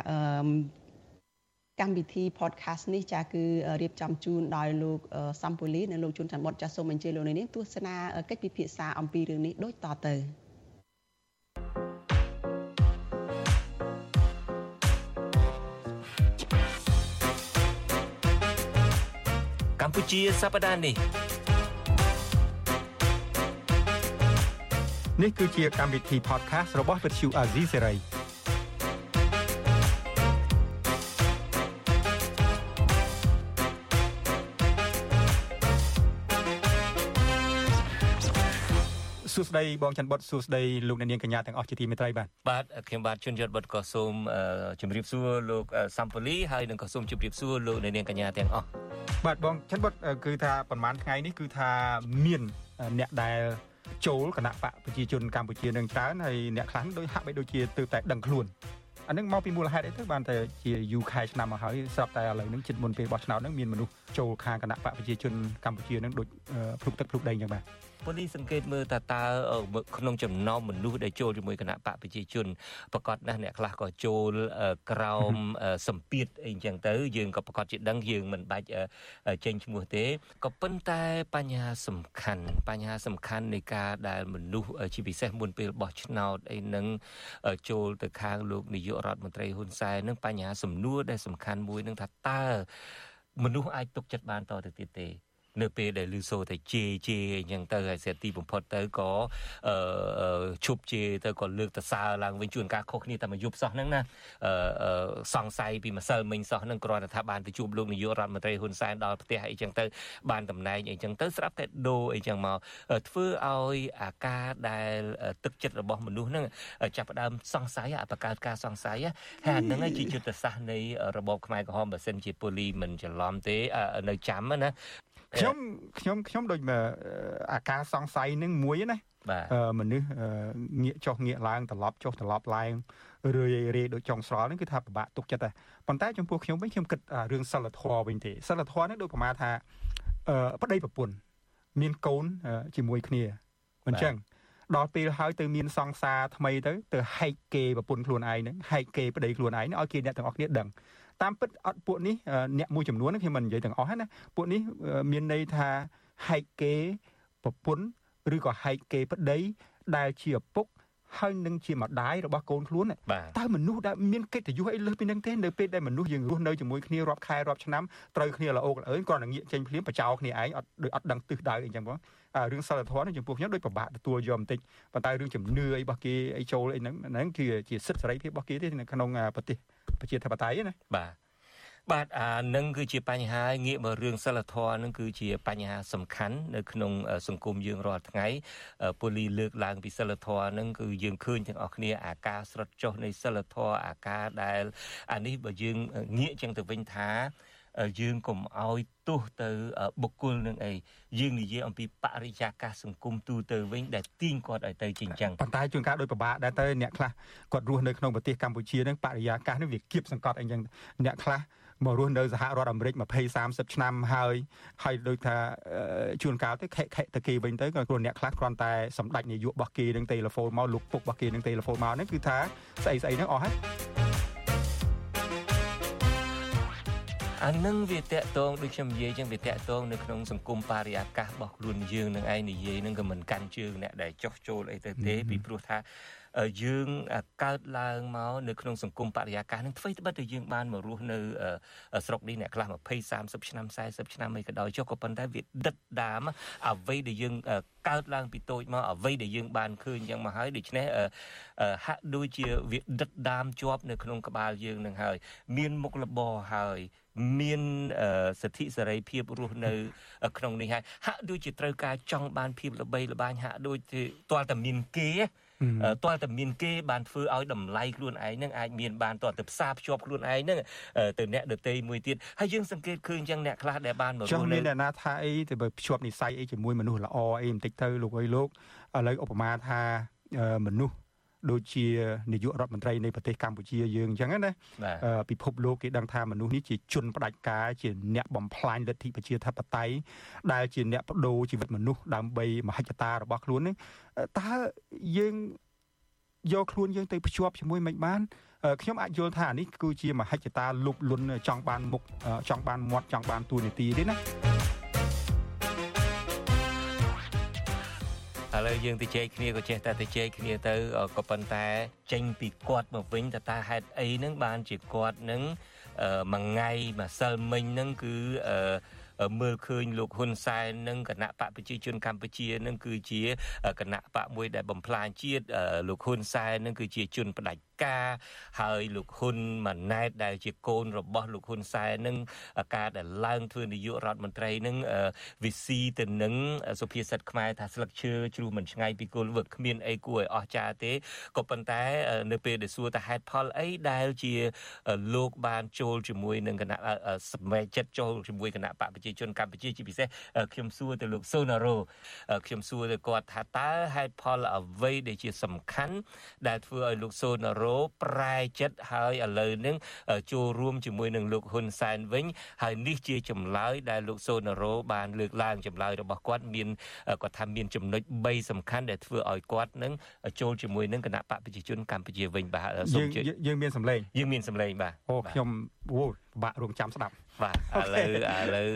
កម្មវិធី podcast នេះចាគឺរៀបចំជូនដោយលោកសំពូលីនិងលោកជួនច័ន្ទបុតចាសូមអញ្ជើញលោកនាងទស្សនាកិច្ចពិភាក្សាអំពីរឿងនេះដូចតទៅកម្ពុជាសប្តាហ៍នេះនេះគឺជាកម្មវិធី podcast របស់ Vuthu Azizi Serai សួស្តីបងច័ន្ទបុតសួស្តីលោកអ្នកនាងកញ្ញាទាំងអស់ជាទីមេត្រីបាទបាទខ្ញុំបាទជួនយត់បុតក៏សូមជម្រាបសួរលោកសំពូលីហើយនឹងក៏សូមជម្រាបសួរលោកអ្នកនាងកញ្ញាទាំងអស់បាទបងច័ន្ទបុតគឺថាប្រហែលថ្ងៃនេះគឺថាមានអ្នកដែលចូលគណៈបកប្រជាជនកម្ពុជានឹងច្រើនហើយអ្នកខ្លះដូចហាក់បីដូចជាទើបតែដឹងខ្លួនអានឹងមកពីមូលហេតុអីទៅបានតែជាយូរខែឆ្នាំមកហើយស្រាប់តែឥឡូវនឹងជិតមុនពេលបោះឆ្នោតនឹងមានមនុស្សចូលខាងគណៈបកប្រជាជនកម្ពុជានឹងដូចភ្លុកទឹកភ្លុកដីអញ្ចឹងបាទ ប៉ូលីសសង្កេតមើលតើតើក្នុងចំណោមមនុស្សដែលចូលជាមួយគណៈបកប្រជាជនប្រកាសណាស់អ្នកខ្លះក៏ចូលក្រោមសម្ពាធអីចឹងទៅ យើងក៏ប្រកាសជាដឹងយើងមិនបាច់ចេញឈ្មោះទេក៏ប៉ុន្តែបញ្ហាសំខាន់បញ្ហាសំខាន់នៃការដែលមនុស្សជាពិសេសមុនពេលបោះឆ្នោតអីនឹងចូលទៅខាងលោកនាយករដ្ឋមន្ត្រីហ៊ុនសែននឹងបញ្ហាសំណួរដែលសំខាន់មួយនឹងថាតើមនុស្សអាចទុកចិត្តបានតទៅទៀតទេ នៅពេលដែលលឺសូតែជេជេអញ្ចឹងទៅហើយសេទីបំផុតទៅក៏អឺឈប់ជេទៅក៏លើកតសើឡើងវិញជួនកាលខុសគ្នាតែមួយយប់សោះហ្នឹងណាអឺសង្ស័យពីម្សិលមិញសោះហ្នឹងគ្រាន់តែថាបានទៅជួបលោកនាយករដ្ឋមន្ត្រីហ៊ុនសែនដល់ផ្ទះអីចឹងទៅបានតំណែងអីចឹងទៅស្រាប់តែដូរអីចឹងមកធ្វើឲ្យអាការដែលទឹកចិត្តរបស់មនុស្សហ្នឹងចាប់ផ្ដើមសង្ស័យបង្កើតការសង្ស័យហើយអាហ្នឹងជាយុទ្ធសាស្ត្រនៃរបបខ្មែរក្រហមបើសិនជាប៉ូលីមិនច្រឡំទេនៅចាំណា ខ្ញុំខ្ញុំខ្ញុំដូចអាការសង្ស័យនឹងមួយណាមនុស្សងាកចុះងាកឡើងត្រឡប់ចុះត្រឡប់ឡើងរឿយរាយដូចចុងស្រល់ហ្នឹងគឺថាពិបាកទុកចិត្តដែរប៉ុន្តែចំពោះខ្ញុំវិញខ្ញុំគិតរឿងសិលធម៌វិញទេសិលធម៌នេះដូចប្រមាណថាប្តីប្រពន្ធមានកូនជាមួយគ្នាមិនចឹងដល់ពេលហើយទៅមានសង្សារថ្មីទៅទៅហែកគេប្រពន្ធខ្លួនឯងហ្នឹងហែកគេប្តីខ្លួនឯងឲ្យគេអ្នកទាំងអស់គ្នាដឹង តាមពិតអត់ពួកនេះអ្នកមួយចំនួនខ្ញុំមិននិយាយទាំងអស់ណាពួកនេះមានន័យថាហែកគេប្រពន្ធឬក៏ហែកគេប្តីដែលជាឪពុក ហើយនឹងជាម្ដាយរបស់កូនខ្លួនតើមនុស្សដែលមានកិត្តិយសអីលើសពីនឹងទេនៅពេលដែលមនុស្សយើងរស់នៅជាមួយគ្នារាប់ខែរាប់ឆ្នាំត្រូវគ្នាល្អកល្អើយគ្រាន់តែងាកចេញភ្លាមបចោគ្នាឯងអត់ដូចអត់ដឹងទិសដៅអីចឹងបងរឿងសិលធម៌នេះចំពោះខ្ញុំដូចពិបាកទទួលយកបន្តិចប៉ុន្តែរឿងជំនឿអីរបស់គេអីចូលអីហ្នឹងហ្នឹងគឺជាសិទ្ធិសេរីភាពរបស់គេទេនៅក្នុងប្រទេសប្រជាធិបតេយ្យណាបាទ បាទអានឹងគឺជាបញ្ហាងាកមករឿងសិលធម៌នឹងគឺជាបញ្ហាសំខាន់នៅក្នុងសង្គមយើងរាល់ថ្ងៃពូលីលើកឡើងពីសិលធម៌នឹងគឺយើងឃើញទាំងអស់គ្នាអាការស្រុតចុះនៃសិលធម៌អាការដែលអានេះបើយើងងាកចឹងទៅវិញថាយើងកុំឲ្យទោសទៅបុគ្គលនឹងអីយើងនិយាយអំពីបរិយាកាសសង្គមទូទៅវិញដែលទាញគាត់ឲ្យទៅជាអញ្ចឹងប៉ុន្តែជួនកាលដោយពិបាកដែរទៅអ្នកខ្លះគាត់រស់នៅក្នុងប្រទេសកម្ពុជានឹងបរិយាកាសនេះវាគៀបសង្កត់អីចឹងអ្នកខ្លះ មករស់នៅសហរដ្ឋអាមេរិក20 30ឆ្នាំហើយហើយដូចថាជួនកាលទៅខិខិទៅគេវិញទៅក៏គ្រូអ្នកខ្លះគ្រាន់តែសម្ដេចនាយករបស់គេនឹងទូរស័ព្ទមកលោកពុករបស់គេនឹងទូរស័ព្ទមកហ្នឹងគឺថាស្អីស្អីហ្នឹងអស់ហើយអានឹងវាតកតងដូចខ្ញុំនិយាយចឹងវាតកតងនៅក្នុងសង្គមបរិយាកាសរបស់ខ្លួនយើងនឹងឯងនិយាយនឹងក៏មិនកាន់ជើងអ្នកដែលចោះចូលអីទៅទេពីព្រោះថា យើងកើតឡើងមកនៅក្នុងសង្គមបរិយាកាសនឹងធ្វើត្បិតតែយើងបានមករស់នៅស្រុកនេះអ្នកខ្លះ20 30ឆ្នាំ40ឆ្នាំអីក៏ដោយចុះក៏ប៉ុន្តែវាដិតដាមអ្វីដែលយើងកើតឡើងពីតូចមកអ្វីដែលយើងបានឃើញយ៉ាងមកហើយដូច្នេះហាក់ដូចជាវាដិតដាមជាប់នៅក្នុងក្បាលយើងនឹងហើយ មានមុខរបរហើយមានសិទ្ធិសេរីភាពរស់នៅ ក្នុងនេះហើយហាក់ដូចជាត្រូវការចង់បានភាពល្បីល្បាញហាក់ដូចជាទាល់តែមានគេ ទាល់តែមានគេបានធ្វើឲ្យតម្លៃខ្លួនឯងនឹងអាចមានបានទាល់តែផ្សារភ្ជាប់ខ្លួនឯងនឹងទៅអ្នកដតីមួយទៀតហើយយើងសង្កេតឃើញចឹងអ្នកខ្លះដែលបានមករស់នៅចង់មានអ្នកណាថាអីទៅបើភ្ជាប់និស័យអីជាមួយមនុស្សល្អអីបន្តិចទៅលោកអីលោកឥឡូវឧបមាថាមនុស្ស ដូចជានាយករដ្ឋមន្ត្រីនៃប្រទេសកម្ពុជាយើងអញ្ចឹងណាពិភពលោកគេដឹងថាមនុស្សនេះជាជនផ្ដាច់ការជាអ្នកបំផ្លាញលទ្ធិប្រជាធិបតេយ្យដែលជាអ្នកបដូរជីវិតមនុស្សដើម្បីមហិច្ឆតារបស់ខ្លួននេះតើយើងយកខ្លួនយើងទៅភ្ជាប់ជាមួយមិនបានខ្ញុំអាចយល់ថានេះគឺជាមហិច្ឆតាលុបលុនចង់បានមុខចង់បានមាត់ចង់បានទួនាទីទេណា ឥឡូវយើងទៅជែកគ្នាក៏ចេះតែទៅជែកគ្នាទៅក៏ប៉ុន្តែចេញពីគាត់មកវិញតើតើហេតុអីហ្នឹងបានជាគាត់នឹងមួយថ្ងៃម្សិលមិញហ្នឹងគឺមើលឃើញលោកហ៊ុនសែននិងគណៈបកប្រជាជនកម្ពុជានឹងគឺជាគណៈបកមួយដែលបំផ្លាញជាតិលោកហ៊ុនសែននឹងគឺជាជនផ្ដាច់ ការហើយលោកហ៊ុនម៉ាណែតដែលជាកូនរបស់លោកហ៊ុនសែននឹងការដែលឡើងធ្វើនាយករដ្ឋមន្ត្រីនឹងវិស៊ីទៅនឹងសុភាសិតខ្មែរថាស្លឹកឈើជ្រុះមិនឆ្ងាយពីគល់វឹកគ្មានអីគួរឲ្យអស្ចារ្យទេក៏ប៉ុន្តែនៅពេលដែលសួរថាហេតុផលអីដែលជាលោកបានចូលជាមួយនឹងគណៈសម្រេចចិត្តចូលជាមួយគណៈបកប្រជាជនកម្ពុជាជាពិសេសខ្ញុំសួរទៅលោកសូណារ៉ូខ្ញុំសួរទៅគាត់ថាតើហេតុផលអ្វីដែលជាសំខាន់ដែលធ្វើឲ្យលោកសូណារ៉ូរ៉ូប្រែចិត្តហើយឥឡូវនេះចូលរួមជាមួយនឹងលោកហ៊ុនសែនវិញហើយនេះជាចម្លើយដែលលោកសូណារ៉ូបានលើកឡើងចម្លើយរបស់គាត់មានគាត់ថាមានចំណុច3សំខាន់ដែលធ្វើឲ្យគាត់នឹងចូលជាមួយនឹងគណៈបកប្រជាជនកម្ពុជាវិញបាទសូមជឿយើងមានសម្លេងយើងមានសម្លេងបាទអូខ្ញុំអូពិបាករងចាំស្ដាប់បាទឥឡូវឥឡូវ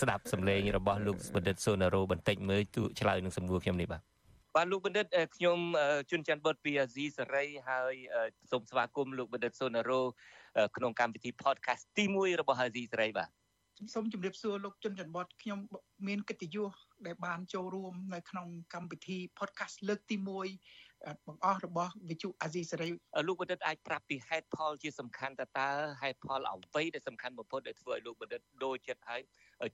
ស្ដាប់សម្លេងរបស់លោកបណ្ឌិតសូណារ៉ូបន្តិចមើលទូឆ្លើយនឹងសំណួរខ្ញុំនេះបាទ បាទលោកបណ្ឌិតខ្ញុំជួនច័ន្ទបុតពីអាស៊ីសេរីហើយសូមស្វាគមន៍លោកបណ្ឌិតសូណារ៉ូក្នុងកម្មវិធី podcast ទី1របស់អាស៊ីសេរីបាទសូមជម្រាបសួរលោកជុនច័ន្ទបតខ្ញុំមានកិត្តិយសដែលបានចូលរួម នៅក្នុងកម្មវិធី podcast លើកទី1បង្អស់របស់វិទ្យុអាស៊ីសេរីលោកបណ្ឌិតអាចប្រាប់ពីហេតុផលជាសំខាន់តើតើហេតុផលអ្វីដែលសំខាន់បំផុតដែលធ្វើឲ្យលោកបណ្ឌិតដូចចិត្តហើយ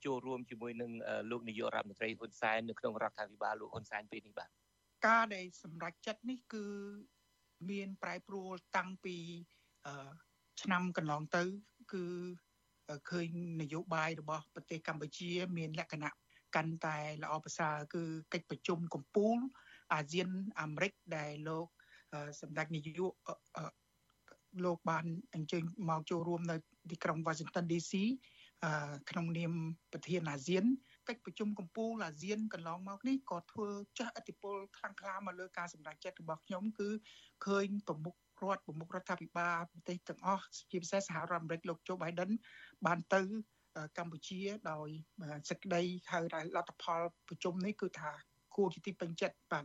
ចូលរួមជាមួយនឹងលោកនាយករដ្ឋមន្ត្រីហ៊ុនសែននៅក្នុងរដ្ឋាភិបាលលោកហ៊ុនសែនពេលនេះបាទ ការដែលសម្រេចចិត្តនេះគឺមានប្រែប្រួលតាំងពីឆ្នាំកន្លងទៅ គឺឃើញនយោបាយរបស់ប្រទេសកម្ពុជា មានលក្ខណៈកាន់តែល្អប្រសើរគឺកិច្ចប្រជុំកំពូលអាស៊ានអាមេរិកដែលលោកសម្ដេចនាយកលោកបានអញ្ជើញមកចូលរួមនៅទីក្រុង Washington DC ក្នុងនាមប្រធានអាស៊ាន កិច្ចប្រជុំកំពូលអាស៊ានកន្លងមកនេះក៏ធ្វើចាស់ឥទ្ធិពលខ្លាំងក្លាមកលើការសម្រេចចិត្តរបស់ខ្ញុំគឺឃើញប្រមុខរដ្ឋប្រមុខរដ្ឋាភិបាលប្រទេសទាំងអស់ជាពិសេសសហរដ្ឋអាមេរិកលោកโจ Biden បានទៅកម្ពុជាដោយសេចក្តីហៅថាលទ្ធផលប្រជុំនេះគឺថាគួរជាទីពេញចិត្តបាទ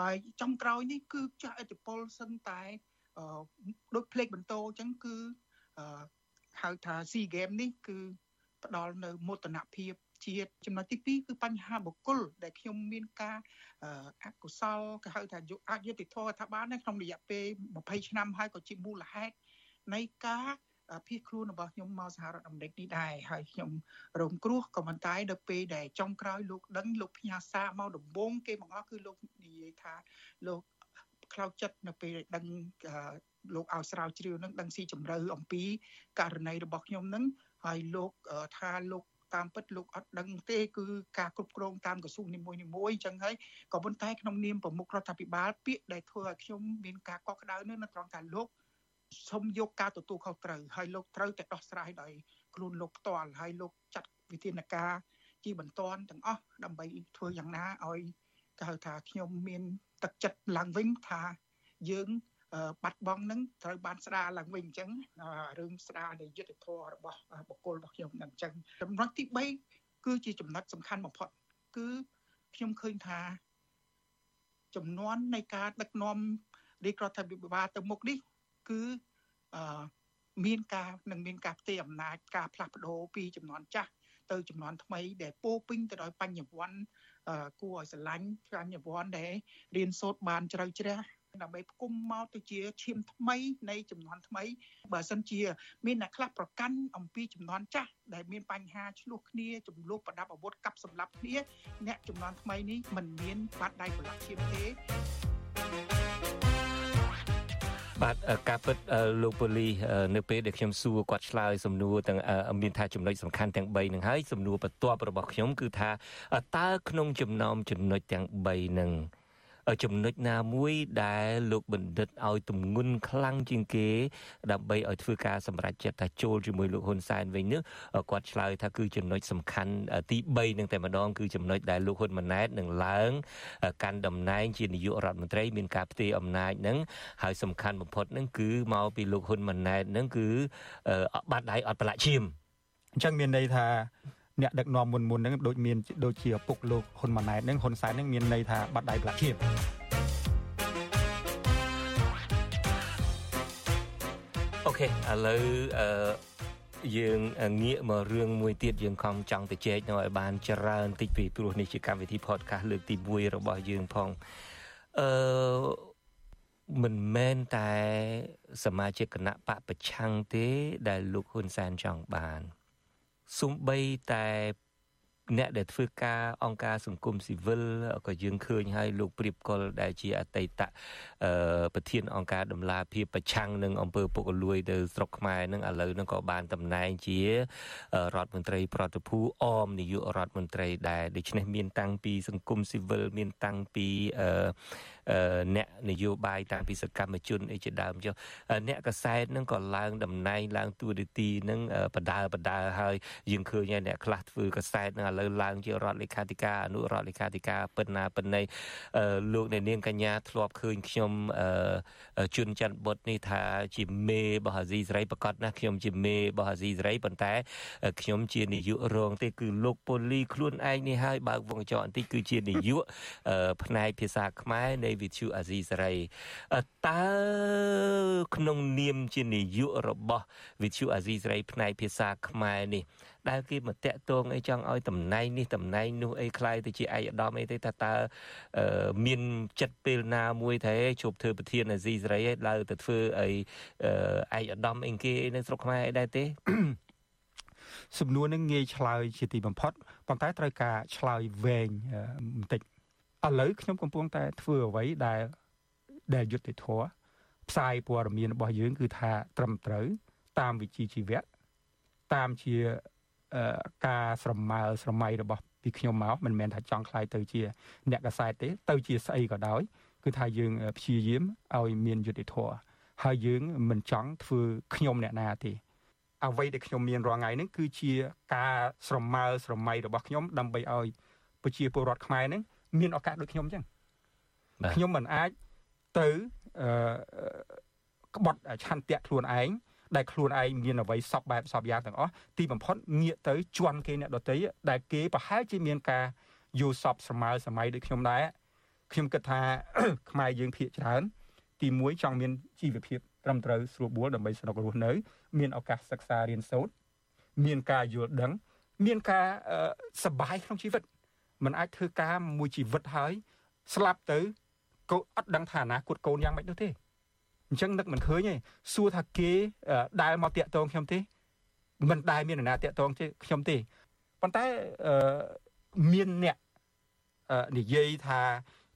ហើយចុងក្រោយនេះគឺចាស់ឥទ្ធិពលសឹងតែដូចភ្លេចបន្ទោអញ្ចឹងគឺហៅថា SEA Game នេះគឺផ្ដល់នៅមោទនភាព ជាតិចំណុចទី2គឺបញ្ហាបុគ្គលដែលខ្ញុំមានការអកុសលគេហៅថាអយុត្តិធម៌ថាបានក្នុងរយៈពេល20ឆ្នាំហើយក៏ជាមូលហេតុនៃការភៀសខ្លួនរបស់ខ្ញុំមកសហរដ្ឋអាមេរិកនេះដែរហើយខ្ញុំរងគ្រោះក៏ប៉ុន្តែដល់ពេលដែលចុងក្រោយលោកដឹងលោកផ្ញើសារមកដំបងគេបង្អស់គឺលោកនិយាយថាលោកខ្លោចចិត្តនៅពេលដឹងលោកឲ្យស្រាវជ្រាវនឹងដឹងស៊ីជម្រៅអំពីករណីរបស់ខ្ញុំនឹងហើយលោកថាលោក តាមពិតលោកអត់ដឹងទេគឺការគ្រប់គ្រងតាមក្រសួងនីមួយៗអញ្ចឹងហើយក៏ប៉ុន្តែក្នុងនាមប្រមុខរដ្ឋាភិបាលពាក្យដែលធ្វើឲ្យខ្ញុំមានការកក់ក្ដៅនេះនៅត្រង់ថាលោកសូមយកការទទួលខុសត្រូវហើយលោកត្រូវតែដោះស្រាយដោយខ្លួនលោកផ្ទាល់ហើយលោកចាត់វិធានការជាបន្ទាន់ទាំងអស់ដើម្បីធ្វើយ៉ាងណាឲ្យគេហៅថាខ្ញុំមានទឹកចិត្តឡើងវិញថាយើង បាត់បង់នឹងត្រូវបានស្ដារឡើងវិញអញ្ចឹងរឿងស្ដារនៃយុទ្ធធម៌របស់បុគ្គលរបស់ខ្ញុំនឹងអញ្ចឹងចំណុចទី3គឺជាចំណុចសំខាន់បំផុត គឺខ្ញុំឃើញថាចំនួននៃការដឹកនាំរាជរដ្ឋាភិបាលទៅមុខនេះគឺអឺមានការនឹងមានការផ្ទេរអំណាចការផ្លាស់ប្ដូរពីចំនួនចាស់ទៅចំនួនថ្មីដែលពោពេញទៅដោយបញ្ញវន្តគួរឲ្យស្រឡាញ់បញ្ញវន្តដែលរៀនសូត្របានជ្រៅជ្រះ ដើម្បីផ្គុំមកទៅជាឈាមថ្មីនៃចំនួនថ្មីបើសិនជា មានអ្នកខ្លះប្រកាន់អំពីចំនួនចាស់ដែលមានបញ្ហាឆ្លោះគ្នាចំនួនប្រដាប់អាវុធកាប់សម្លាប់គ្នាអ្នកចំនួនថ្មីនេះមិនមានបាត់ដៃប្រឡាក់ឈាមទេបាទការពិតលោកពូលីនៅពេលដែលខ្ញុំសួរគាត់ឆ្លើយសំណួរទាំងមានថាចំណុចសំខាន់ទាំង3នឹងហើយសំណួរបន្ទាប់របស់ខ្ញុំគឺថាតើក្នុងចំណោមចំណុចទាំង3នឹង ចំណុចណាមួយដែលលោកបណ្ឌិតឲ្យទម្ងន់ខ្លាំងជាងគេ ដើម្បីឲ្យធ្វើការសម្រេចចិត្តថាចូលជាមួយលោកហ៊ុនសែនវិញនេះគាត់ឆ្លើយថាគឺចំណុចសំខាន់ទី3នឹងតែម្ដងគឺចំណុចដែលលោកហ៊ុនម៉ាណែតនឹងឡើង កាន់តំណែងជានាយករដ្ឋមន្ត្រី មានការផ្ទេរអំណាចនឹងហើយសំខាន់បំផុតនឹងគឺមកពីលោកហ៊ុនម៉ាណែតនឹងគឺបាត់ដៃអត់ប្រឡាក់ឈាមអញ្ចឹងមានន័យថា អ្នកដឹកនាំមុនមុនហ្នឹងដូចមានដូចជាឪពុកលោកហ៊ុនម៉ាណែតហ្នឹងហ៊ុនសែនហ្នឹងមានន័យថាបាត់ដៃប្រឡាក់ឈាមអូខេឥឡូវអឺយើងងាកមករឿងមួយទៀតយើងខំចង់ទៅជែកនៅឲ្យបានច្រើនតិចពីព្រោះនេះជាកម្មវិធី podcast លើកទី1របស់យើងផងអឺមិនមែនតែសមាជិកគណៈបកប្រឆាំងទេ ដែលលោកហ៊ុនសែនចង់បាន សំបីតែអ្នកដែលធ្វើការអង្គការសង្គមស៊ីវិលក៏យើងឃើញហើយលោកព្រៀបកុលដែលជាអតីតប្រធានអង្គការដំឡាភិបប្រឆាំងនឹងអង្គើពុករលួយទៅស្រុកខ្មែរនឹងឥឡូវនឹងក៏បានតំណែងជារដ្ឋមន្ត្រីប្រតិភូអមនាយករដ្ឋមន្ត្រីដែរដូច្នេះមានតាំងពីសង្គមស៊ីវិលមានតាំងពីអ្នកនយោបាយតាំងពីសកម្មជនអីជាដើមចុះអ្នកកសែតនឹងក៏ឡើងតំណែងឡើងតួនាទីនឹងបដាបដាហើយយើងឃើញហើយអ្នកខ្លះធ្វើកសែតនឹងឥឡូវឡើងជារដ្ឋលេខាធិការអនុរដ្ឋលេខាធិការប៉ុណ្ណាប៉ុណ្ណីលោកអ្នកនាងកញ្ញាធ្លាប់ឃើញខ្ញុំជួនច័ន្ទបុតនេះថាជាមេរបស់អាស៊ីសេរីប្រកាសណាខ្ញុំជាមេរបស់អាស៊ីសេរីប៉ុន្តែខ្ញុំជានាយករងទេគឺលោកពូលីខ្លួនឯងនេះហើយបើកវងកញ្ចក់បន្តិចគឺជានាយកផ្នែកភាសាខ្មែរនៃវិទ្យុអាស៊ីសេរីតើក្នុងនាមជានាយករបស់វិទ្យុអាស៊ីសេរីផ្នែកភាសាខ្មែរនេះដែលគេមកតាក់ទងអីចង់ឲ្យតំណែងនេះតំណែងនោះអីខ្លាយទៅជាឯកឧត្តមអីទេថាតើមានចិត្តពេលណាមួយថាជប់ធ្វើប្រធានអាស៊ីសេរីឲ្យដើរទៅធ្វើអីឯកឧត្តមអីគេនៅស្រុកខ្មែរអីដែរទេសំណួរនឹងងាយឆ្លើយជាទីបំផុតប៉ុន្តែត្រូវការឆ្លើយវែងបន្តិច ឥឡូវខ្ញុំកំពុងតែធ្វើអ្វីដែលដែលយុទ្ធធរផ្សាយព័ត៌មានរបស់យើង គឺថាត្រឹមត្រូវ តាមវិជ្ជាជីវៈតាមជាការស្រមើស្រមៃរបស់ពីខ្ញុំមកមិនមែនថាចង់ខ្លាយទៅជា អ្នកកសែតទេទៅជាស្អីក៏ដោយ គឺថាយើងព្យាយាមឲ្យមានយុត្តិធម៌ហើយយើងមិនចង់ធ្វើខ្ញុំអ្នកណាទេអ្វីដែលខ្ញុំមានរាល់ថ្ងៃនេះគឺជាការស្រមើស្រមៃរបស់ខ្ញុំដើម្បីឲ្យប្រជាពលរដ្ឋខ្មែរនឹង មានឱកាសដូចខ្ញុំអញ្ចឹងខ្ញុំមិនអាចទៅអឺក្បត់ឆន្ទៈខ្លួនឯងដែលខ្លួនឯងមានអ្វីសពបែបសពយ៉ាងទាំងអស់ទីបំផុតងាកទៅជន់គេអ្នកដទៃដែលគេប្រហែលជាមានការយល់សពស្រមើសម័យដូចខ្ញុំដែរខ្ញុំគិតថាខ្មែរយើងភាកច្រើន ទី1ចង់មានជីវភាពត្រឹមត្រូវស្រួលបួលដើម្បីស្នុករស់នៅ មានឱកាសសិក្សារៀនសូត្រមានការយល់ដឹង មានការសប្បាយក្នុងជីវិត มันអាចធ្វើការមួយជីវិតហើយ ស្លាប់ទៅកូនអត់ដឹងថាអនាគតកូនយ៉ាងម៉េចនោះទេអញ្ចឹងនឹកមិនឃើញទេសួរថាគេដែលមកតាក់ទងខ្ញុំទេមិនដែលមានអ្នកណាតាក់ទងខ្ញុំទេប៉ុន្តែមានអ្នកនិយាយថា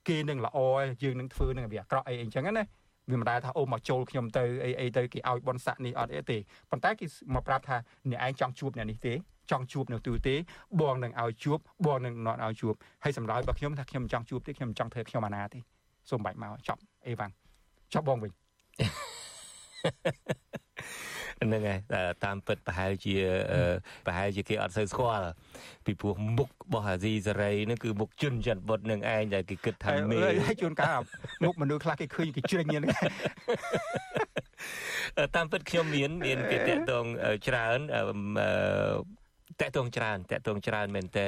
គេនឹងល្អយើងនឹងធ្វើនឹងវាអាក្រក់អីអញ្ចឹងណាវាមិនដែលថាអូមកចូលខ្ញុំទៅអីអីទៅគេឲ្យបនស័កនេះអត់អីទេប៉ុន្តែគេមកប្រាប់ថាអ្នកឯងចង់ជួបអ្នកនេះទេ ចង់ជួបនៅទូទេបងនឹងឲ្យជួបបងនឹងណត់ឲ្យជួបហើយសម្រាប់របស់ខ្ញុំថាខ្ញុំចង់ជួបទេខ្ញុំចង់ធ្វើខ្ញុំអាណាទេសូមបាច់មកចប់អេវ៉ាំងចប់បងវិញហ្នឹងហើយតាមពិតប្រហែលជាប្រហែលជាគេអត់សូវស្គាល់ពីព្រោះមុខរបស់អាស៊ីសេរីហ្នឹងគឺមុខជន់ច័ន្ទបុតនឹងឯងដែលគេគិតថាមេហើយជួនកាលមុខមនុស្សខ្លះគេឃើញគេជ្រិញហ្នឹងតាមពិតខ្ញុំមានមានគេតាក់ទងច្រើន តាក់ទងច្រើនតាក់ទងច្រើនមែនតើ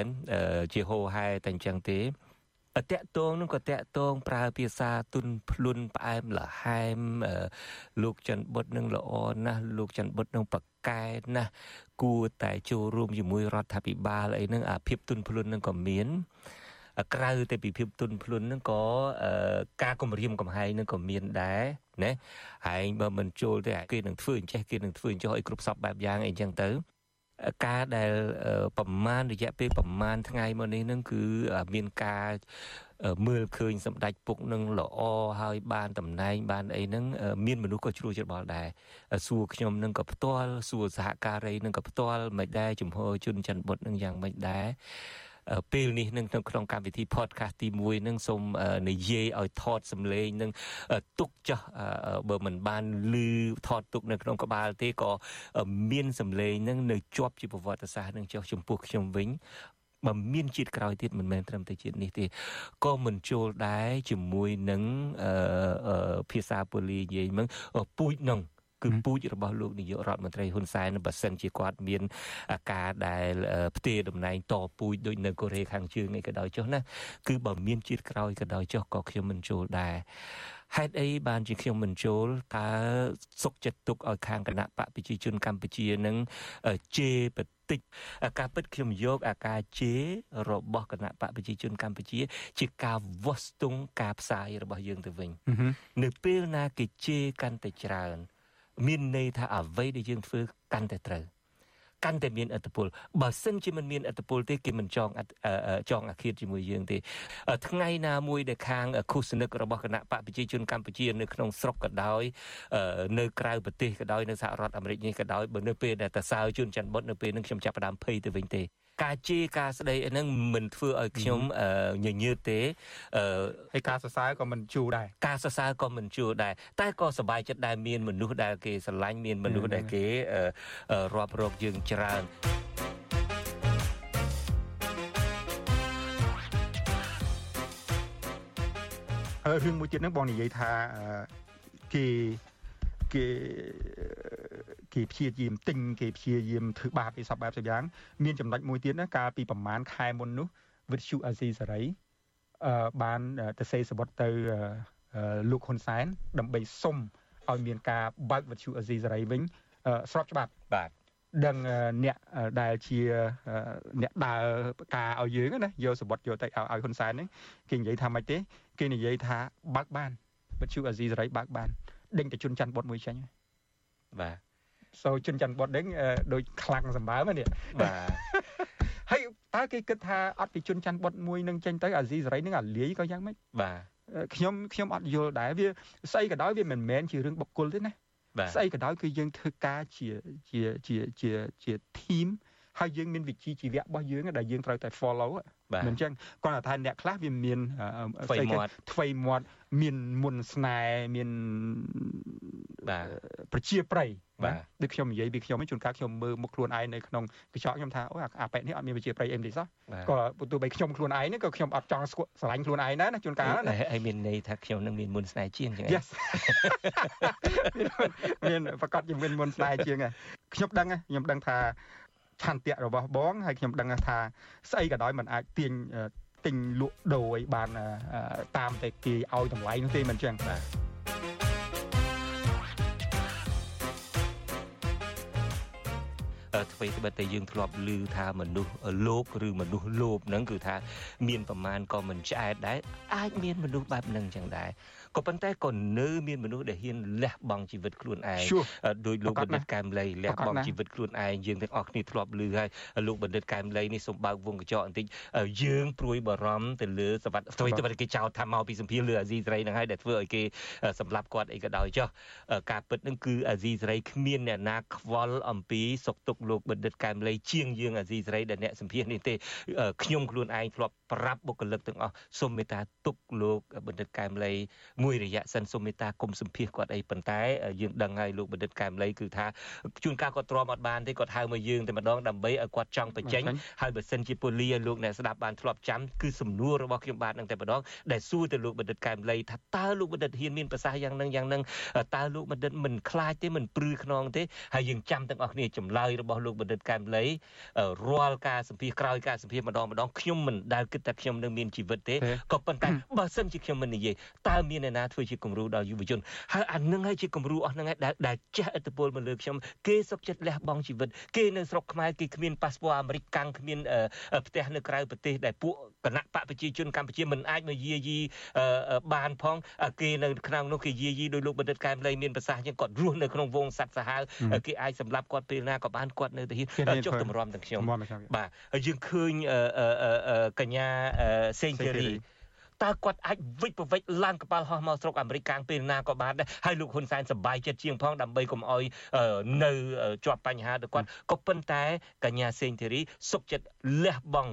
ជាហោហែតែអញ្ចឹងទេតាក់តងនឹងក៏តាក់តងប្រើភាសាទុនភ្លុនផ្អែមល្ហែមលោកច័ន្ទបុតនឹងល្អណាស់លោកច័ន្ទបុតនឹងប្រកែណាស់គួរតែចូលរួមជាមួយរដ្ឋាភិបាលអីហ្នឹងអាភាពទុនភ្លុននឹងក៏មានក្រៅតែពីភាពទុនភ្លុនហ្នឹងក៏ការគម្រាមកំហែងហ្នឹងក៏មានដែរណាហើយបើមិនចូលទេគេនឹងធ្វើអញ្ចេះគេនឹងធ្វើអញ្ចោះឲ្យគ្រប់សពបែបយ៉ាងអីចឹងទៅ ការដែលប្រមាណរយៈពេលប្រមាណថ្ងៃមកនេះនឹងគឺមានការមើលឃើញសម្ដេចពុកនឹងល្អហើយបានតំណែងបានអីហ្នឹងមានមនុស្សក៏ជ្រួលច្របល់ដែរសួរខ្ញុំនឹងក៏ផ្ទាល់សួរសហការីនឹងក៏ផ្ទាល់មិនដែរជំហរជនច័ន្ទបុតនឹងយ៉ាងមិនដែរ ពេលនេះនឹងក្នុងកម្មវិធី podcast ទី1នឹងសូមនិយាយឲ្យថតសម្លេងនឹងទុកចាស់បើមិនបានលឺថតទុកនៅក្នុងក្បាលទេក៏មានសម្លេងនឹងនៅជាប់ជាប្រវត្តិសាស្ត្រនឹងចុះចំពោះខ្ញុំវិញបើមានជាតិក្រោយទៀតមិនមែនត្រឹមតែជាតិនេះទេក៏មិនចូលដែរជាមួយនឹងភាសាពូលីនិយាយមកពូជនឹង គឺពូជរបស់លោកនាយករដ្ឋមន្ត្រីហ៊ុនសែនបើសិនជាគាត់មានការដែលផ្ទេរតំណែងតពូជដូចនៅកូរ៉េខាងជើងអីក៏ដោយចុះណាគឺបើមានជាតិក្រោយក៏ដោយចុះក៏ខ្ញុំមិនចូលដែរហេតុអីបានជាខ្ញុំមិនចូលតើសុកចិត្តទុកឲ្យខាងគណៈបកប្រជាជនកម្ពុជានឹងជេរបតិចការពិតខ្ញុំយកអាការជេររបស់គណៈបកប្រជាជនកម្ពុជា ជាការវាស់ស្ទង់ការផ្សាយរបស់យើងទៅវិញ នៅពេលណាគេជេរកាន់តែច្រើន មានន័យថាអ្វីដែលយើងធ្វើកាន់តែត្រូវកាន់តែមានអត្តពលបើសិនជាមិនមានអត្តពលទេគេមិនចងចងអាឃាតជាមួយយើងទេថ្ងៃណាមួយដែលខាងឃុសនិករបស់គណៈបកប្រជាជនកម្ពុជានៅក្នុងស្រុកក៏ដោយនៅក្រៅប្រទេសក៏ដោយនៅសហរដ្ឋអាមេរិកនេះក៏ដោយបើនៅពេលដែលតសើជួនច័ន្ទបុតនៅពេលនឹងខ្ញុំចាប់ផ្ដើមភ័យទៅវិញទេ ការជេរការស្ដីអីហ្នឹងមិនធ្វើឲ្យខ្ញុំញញើតទេហើយការសរសើរក៏មិនជួដែរការសរសើរក៏មិនជួដែរតែក៏សប្បាយចិត្តដែលមានមនុស្សដែលគេស្រឡាញ់មានមនុស្សដែលគេរាប់រកយើងច្រើនរឿងមួយទៀតហ្នឹងបងនិយាយថាគេគេ គេព្យាយាមទិញគេព្យាយាមធ្វើបាបអីសពបែបសយ៉ាងមានចំណុចមួយទៀតណាកាលពីប្រហែលខែមុននោះវិទ្យុអាស៊ីសេរីអឺបានទៅសេសបុតទៅលោកហ៊ុនសែនដើម្បីសុំឲ្យមានការបើកវិទ្យុអាស៊ីសេរីវិញស្របច្បាប់បាទដឹងអ្នកដែលជាអ្នកដើរការឲ្យយើងណាយកសបុតយកទៅឲ្យហ៊ុនសែនហ្នឹងគេនិយាយថាម៉េចទេគេនិយាយថាបើកបានវិទ្យុអាស៊ីសេរីបើកបានដេញតែជន់ច័ន្ទបុតមួយចេញបាទ សូជន់ច័ន្ទបុតដេញដូចខ្លាំងសម្បើមនេះបាទហើយតើគេគិតថាអត់ពីជន់ច័ន្ទបុតមួយនឹងចេញទៅអាស៊ីសេរីនឹងអាលាយក៏យ៉ាងម៉េចបាទខ្ញុំខ្ញុំអត់យល់ដែរវាស្អីក៏ដោយវាមិនមែនជារឿងបុគ្គលទេណាស្អីក៏ដោយគឺយើងធ្វើការជាជាជាជាជា team ហើយយើងមានវិជ្ជាជីវៈរបស់យើងដែលយើងត្រូវតែ follow មិនអញ្ចឹងគាត់ថាអ្នកខ្លះវាមានស្អីគេថ្វីមាត់ មានមុនស្នេហ៍មានបាទប្រជាប្រិយបាទដូចខ្ញុំនិយាយពីខ្ញុំជួនកាលខ្ញុំមើលមុខខ្លួនឯងនៅក្នុងកញ្ចក់ខ្ញុំថាអូអាប៉ែនេះអត់មានប្រជាប្រិយអីទេសោះក៏ទោះបីខ្ញុំខ្លួនឯងនេះក៏ខ្ញុំអត់ចង់ស្រឡាញ់ខ្លួនឯងដែរណាជួនកាលណាហើយមានន័យថាខ្ញុំនឹងមានមុនស្នេហ៍ជាងចឹង Yes មានប្រកាសជាមានមុនស្នេហ៍ជាងខ្ញុំដឹងខ្ញុំដឹងថាឆន្ទៈរបស់បងហើយខ្ញុំដឹងថាស្អីក៏ដោយมันអាចទាញ ទិញលក់ដូរឲ្យបានតាមតែគេឲ្យតម្លៃនោះទេមិនចឹងបាទអ្វីត្បិតតែយើងធ្លាប់ឮថាមនុស្សលោកឬមនុស្សលោភហ្នឹងគឺថាមានប្រមាណក៏មិនឆ្អែតដែរអាចមានមនុស្សបែបហ្នឹងចឹងដែរ ក៏ប៉ុន្តែក៏នៅមានមនុស្សដែលហ៊ានលះបង់ជីវិតខ្លួនឯងដោយលោកបណ្ឌិតកែមលីលះបង់ជីវិតខ្លួនឯងយើងទាំងអស់គ្នាធ្លាប់ឮហើយលោកបណ្ឌិតកែមលីនេះសូមបើកវងកញ្ចក់បន្តិចយើងព្រួយបារម្ភទៅលើសវត្ថអ្វីទៅគេចោទថាមកពីសម្ភារលើអាស៊ីសេរីហ្នឹងហើយដែលធ្វើឲ្យគេសម្លាប់គាត់អីក៏ដោយចុះការពិតហ្នឹងគឺអាស៊ីសេរីគ្មានអ្នកណាខ្វល់អំពីសុខទុក្ខលោកបណ្ឌិតកែមលីជាងយើងអាស៊ីសេរីដែលអ្នកសម្ភារនេះទេខ្ញុំខ្លួនឯងធ្លាប់ប្រាប់បុគ្គលិកទាំងអស់សូមមេត្តាទុកលោកបណ្ឌិតកែមលីមួយរយៈសិនសូមមេត្តាគុំសម្ភាសគាត់អីប៉ុន្តែយើងដឹងហើយលោកបណ្ឌិតកែមលីគឺថាជួនកាលគាត់ទ្រាំអត់បានទេគាត់ហៅមកយើងតែម្ដងដើម្បីឲ្យគាត់ចង់បញ្ចេញហើយបើសិនជាពូលីឲ្យលោកអ្នកស្ដាប់បានធ្លាប់ចាំគឺសំណួររបស់ខ្ញុំបាទនឹងតែម្ដងដែលសួរទៅលោកបណ្ឌិតកែមលីថាតើលោកបណ្ឌិតហ៊ានមានប្រសាសន៍យ៉ាងនឹងយ៉ាងនឹងតើលោកបណ្ឌិតមិនខ្លាចទេមិនព្រឺខ្នងទេហើយយើងចាំទាំងអស់គ្នាចម្លើយរបស់លោកបណ្ឌិតកែមលីរាល់ការសម្ភាសក្រោយការសម្ភាសម្ដងម្ដងខ្ញុំមិនដែលគិតថាខ្ញុំនឹងមានជីវិតទេក៏ប៉ុន្តែបើសិនជាខ្ញុំមិននិយាយតើមានអ្នកណាធ្វើជាគំរូដល់យុវជនហើយអានឹងហើយជាគំរូអស់ហ្នឹងហើយដែលដែលចេះឥទ្ធិពលមកលើខ្ញុំគេសុកចិត្តលះបង់ជីវិតគេនៅស្រុកខ្មែរគេគ្មានប៉ាសពតអាមេរិកកាំងគ្មានផ្ទះនៅក្រៅប្រទេសដែលពួកគណៈបកប្រជាជនកម្ពុជាមិនអាចមកយាយីបានផងគេនៅក្នុងនោះគេយាយីដោយលោកបណ្ឌិតកែមលីមានប្រសាសន៍ចឹងគាត់រស់នៅក្នុងវងសัตว์សាហាវគេអាចសម្លាប់គាត់ពេលណាក៏បានគាត់នៅទៅហ៊ានចុះទម្រាំទាំងខ្ញុំបាទហើយយើងឃើញកញ្ញាសេងធីរី តើគាត់អាចវិច្ចប្រវិច្ចឡើងកប៉ាល់ហោះមកស្រុកអាមេរិកកាំងពេលណាក៏បានដែរហើយលោកហ៊ុនសែនសប្បាយចិត្តជាងផងដើម្បីកុំអោយនៅជាប់បញ្ហាទៅគាត់ក៏ប៉ុន្តែកញ្ញាសេងធីរីសុកចិត្តលះបង់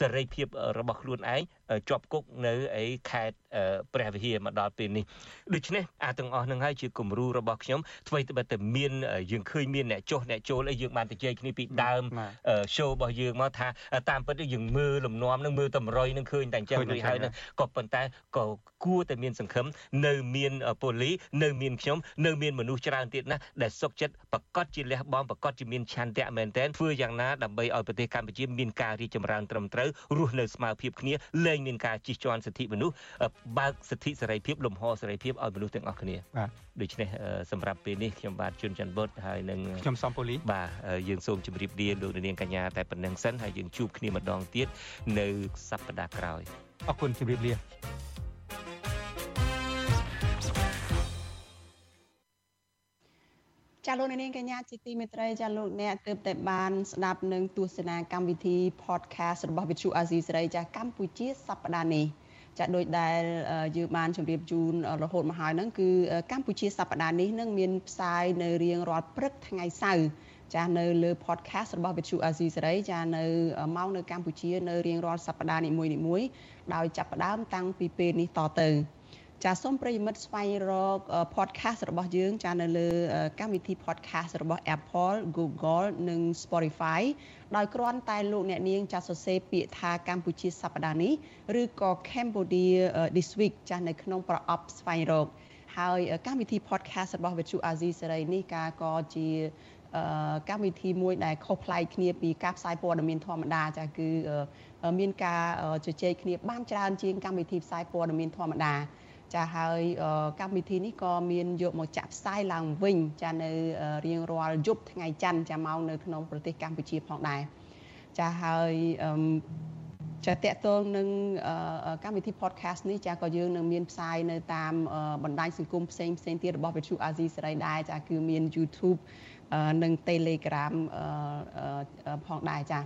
សេរីភាពរបស់ខ្លួនឯង ជាប់គុកនៅឯខេត្តព្រះវិហារមកដល់ពេលនេះដូច្នេះអាទាំងអស់នឹងហើយជាគំរូរបស់ខ្ញុំអ្វីត្បិតតែមានយើងឃើញមានអ្នកចុះអ្នកចូលអីយើងបានទៅជែកគ្នាពីដើម show របស់យើងមកថាតាមពិតយើងមើលលំនាំនឹងមើលតម្រុយនឹងឃើញតែអញ្ចឹងរួចហើយនឹងក៏ប៉ុន្តែក៏គួរតែមានសង្ឃឹមនៅមានប៉ូលីនៅមានខ្ញុំនៅមានមនុស្សច្រើនទៀតណាស់ដែលសុខចិត្តប្រកាសជាលះបង់ប្រកាសជាមានឆន្ទៈមែនទែនធ្វើយ៉ាងណាដើម្បីឲ្យប្រទេសកម្ពុជាមានការរីកចម្រើនត្រឹមត្រូវរស់នៅស្មើភាពគ្នាលែងមានការជិះជាន់សិទ្ធិមនុស្សបើកសិទ្ធិសេរីភាពលំហសេរីភាពឲ្យមនុស្សទាំងអស់គ្នាបាទដូច្នេះសម្រាប់ពេលនេះខ្ញុំបាទជួនច័ន្ទបុតហើយនឹងខ្ញុំសំពូលីបាទយើងសូមជម្រាបលាលោកនាងកញ្ញាតែប៉ុណ្្នឹងសិនហើយយើងជួបគ្នាម្ដងទៀតនៅសប្តាហ៍ក្រោយអរគុណជម្រាបលា ចាលោកនាងកញ្ញាជាទីមេត្រីចាលោកអ្នកទើបតែបានស្ដាប់នឹងទស្សនាកម្មវិធី podcast របស់ Vithu Azizi សេរីចាកម្ពុជាសប្តាហ៍នេះចាដោយដែលយើងបានជម្រាបជូនរហូតមកហើយហ្នឹងគឺកម្ពុជាសប្តាហ៍នេះនឹងមានផ្សាយនៅរៀងរាល់ព្រឹកថ្ងៃសៅរ៍ចានៅលើ podcast របស់ Vithu Azizi សេរីចានៅម៉ោងនៅកម្ពុជានៅរៀងរាល់សប្តាហ៍នីមួយៗដោយចាប់ផ្ដើមតាំងពីពេលនេះតទៅ ចាសូមប្រិយមិត្តស្វែងរក podcast របស់យើង ចានៅលើកម្មវិធី podcast របស់ Apple, Google និង Spotify ដោយគ្រាន់តែលោកអ្នកនាងចាសរសេរពាក្យថាកម្ពុជាសប្តាហ៍នេះឬក៏ Cambodia this week ចាស់នៅក្នុងប្រអប់ស្វែងរក ហើយកម្មវិធី podcast របស់ Vithu Azizi សេរីនេះការក៏ជាកម្មវិធីមួយដែលខុសប្លែកគ្នាពីការផ្សាយព័ត៌មានធម្មតាចាគឺមានការជជែកគ្នាបានច្រើនជាងកម្មវិធីផ្សាយព័ត៌មានធម្មតា ចាហើយកម្មវិធីនេះក៏មានយកមកចាក់ផ្សាយឡើងវិញចានៅរៀងរាល់យប់ថ្ងៃច័ន្ទចាមកនៅក្នុងប្រទេសកម្ពុជាផងដែរចាហើយចាតកតងនឹងកម្មវិធី podcast នេះចាក៏យើងនឹងមានផ្សាយនៅតាមបណ្ដាញសង្គមផ្សេងផ្សេងទៀតរបស់ Vithu Azizi សេរីដែរចាគឺមាន YouTube និង Telegram ផងដែរចា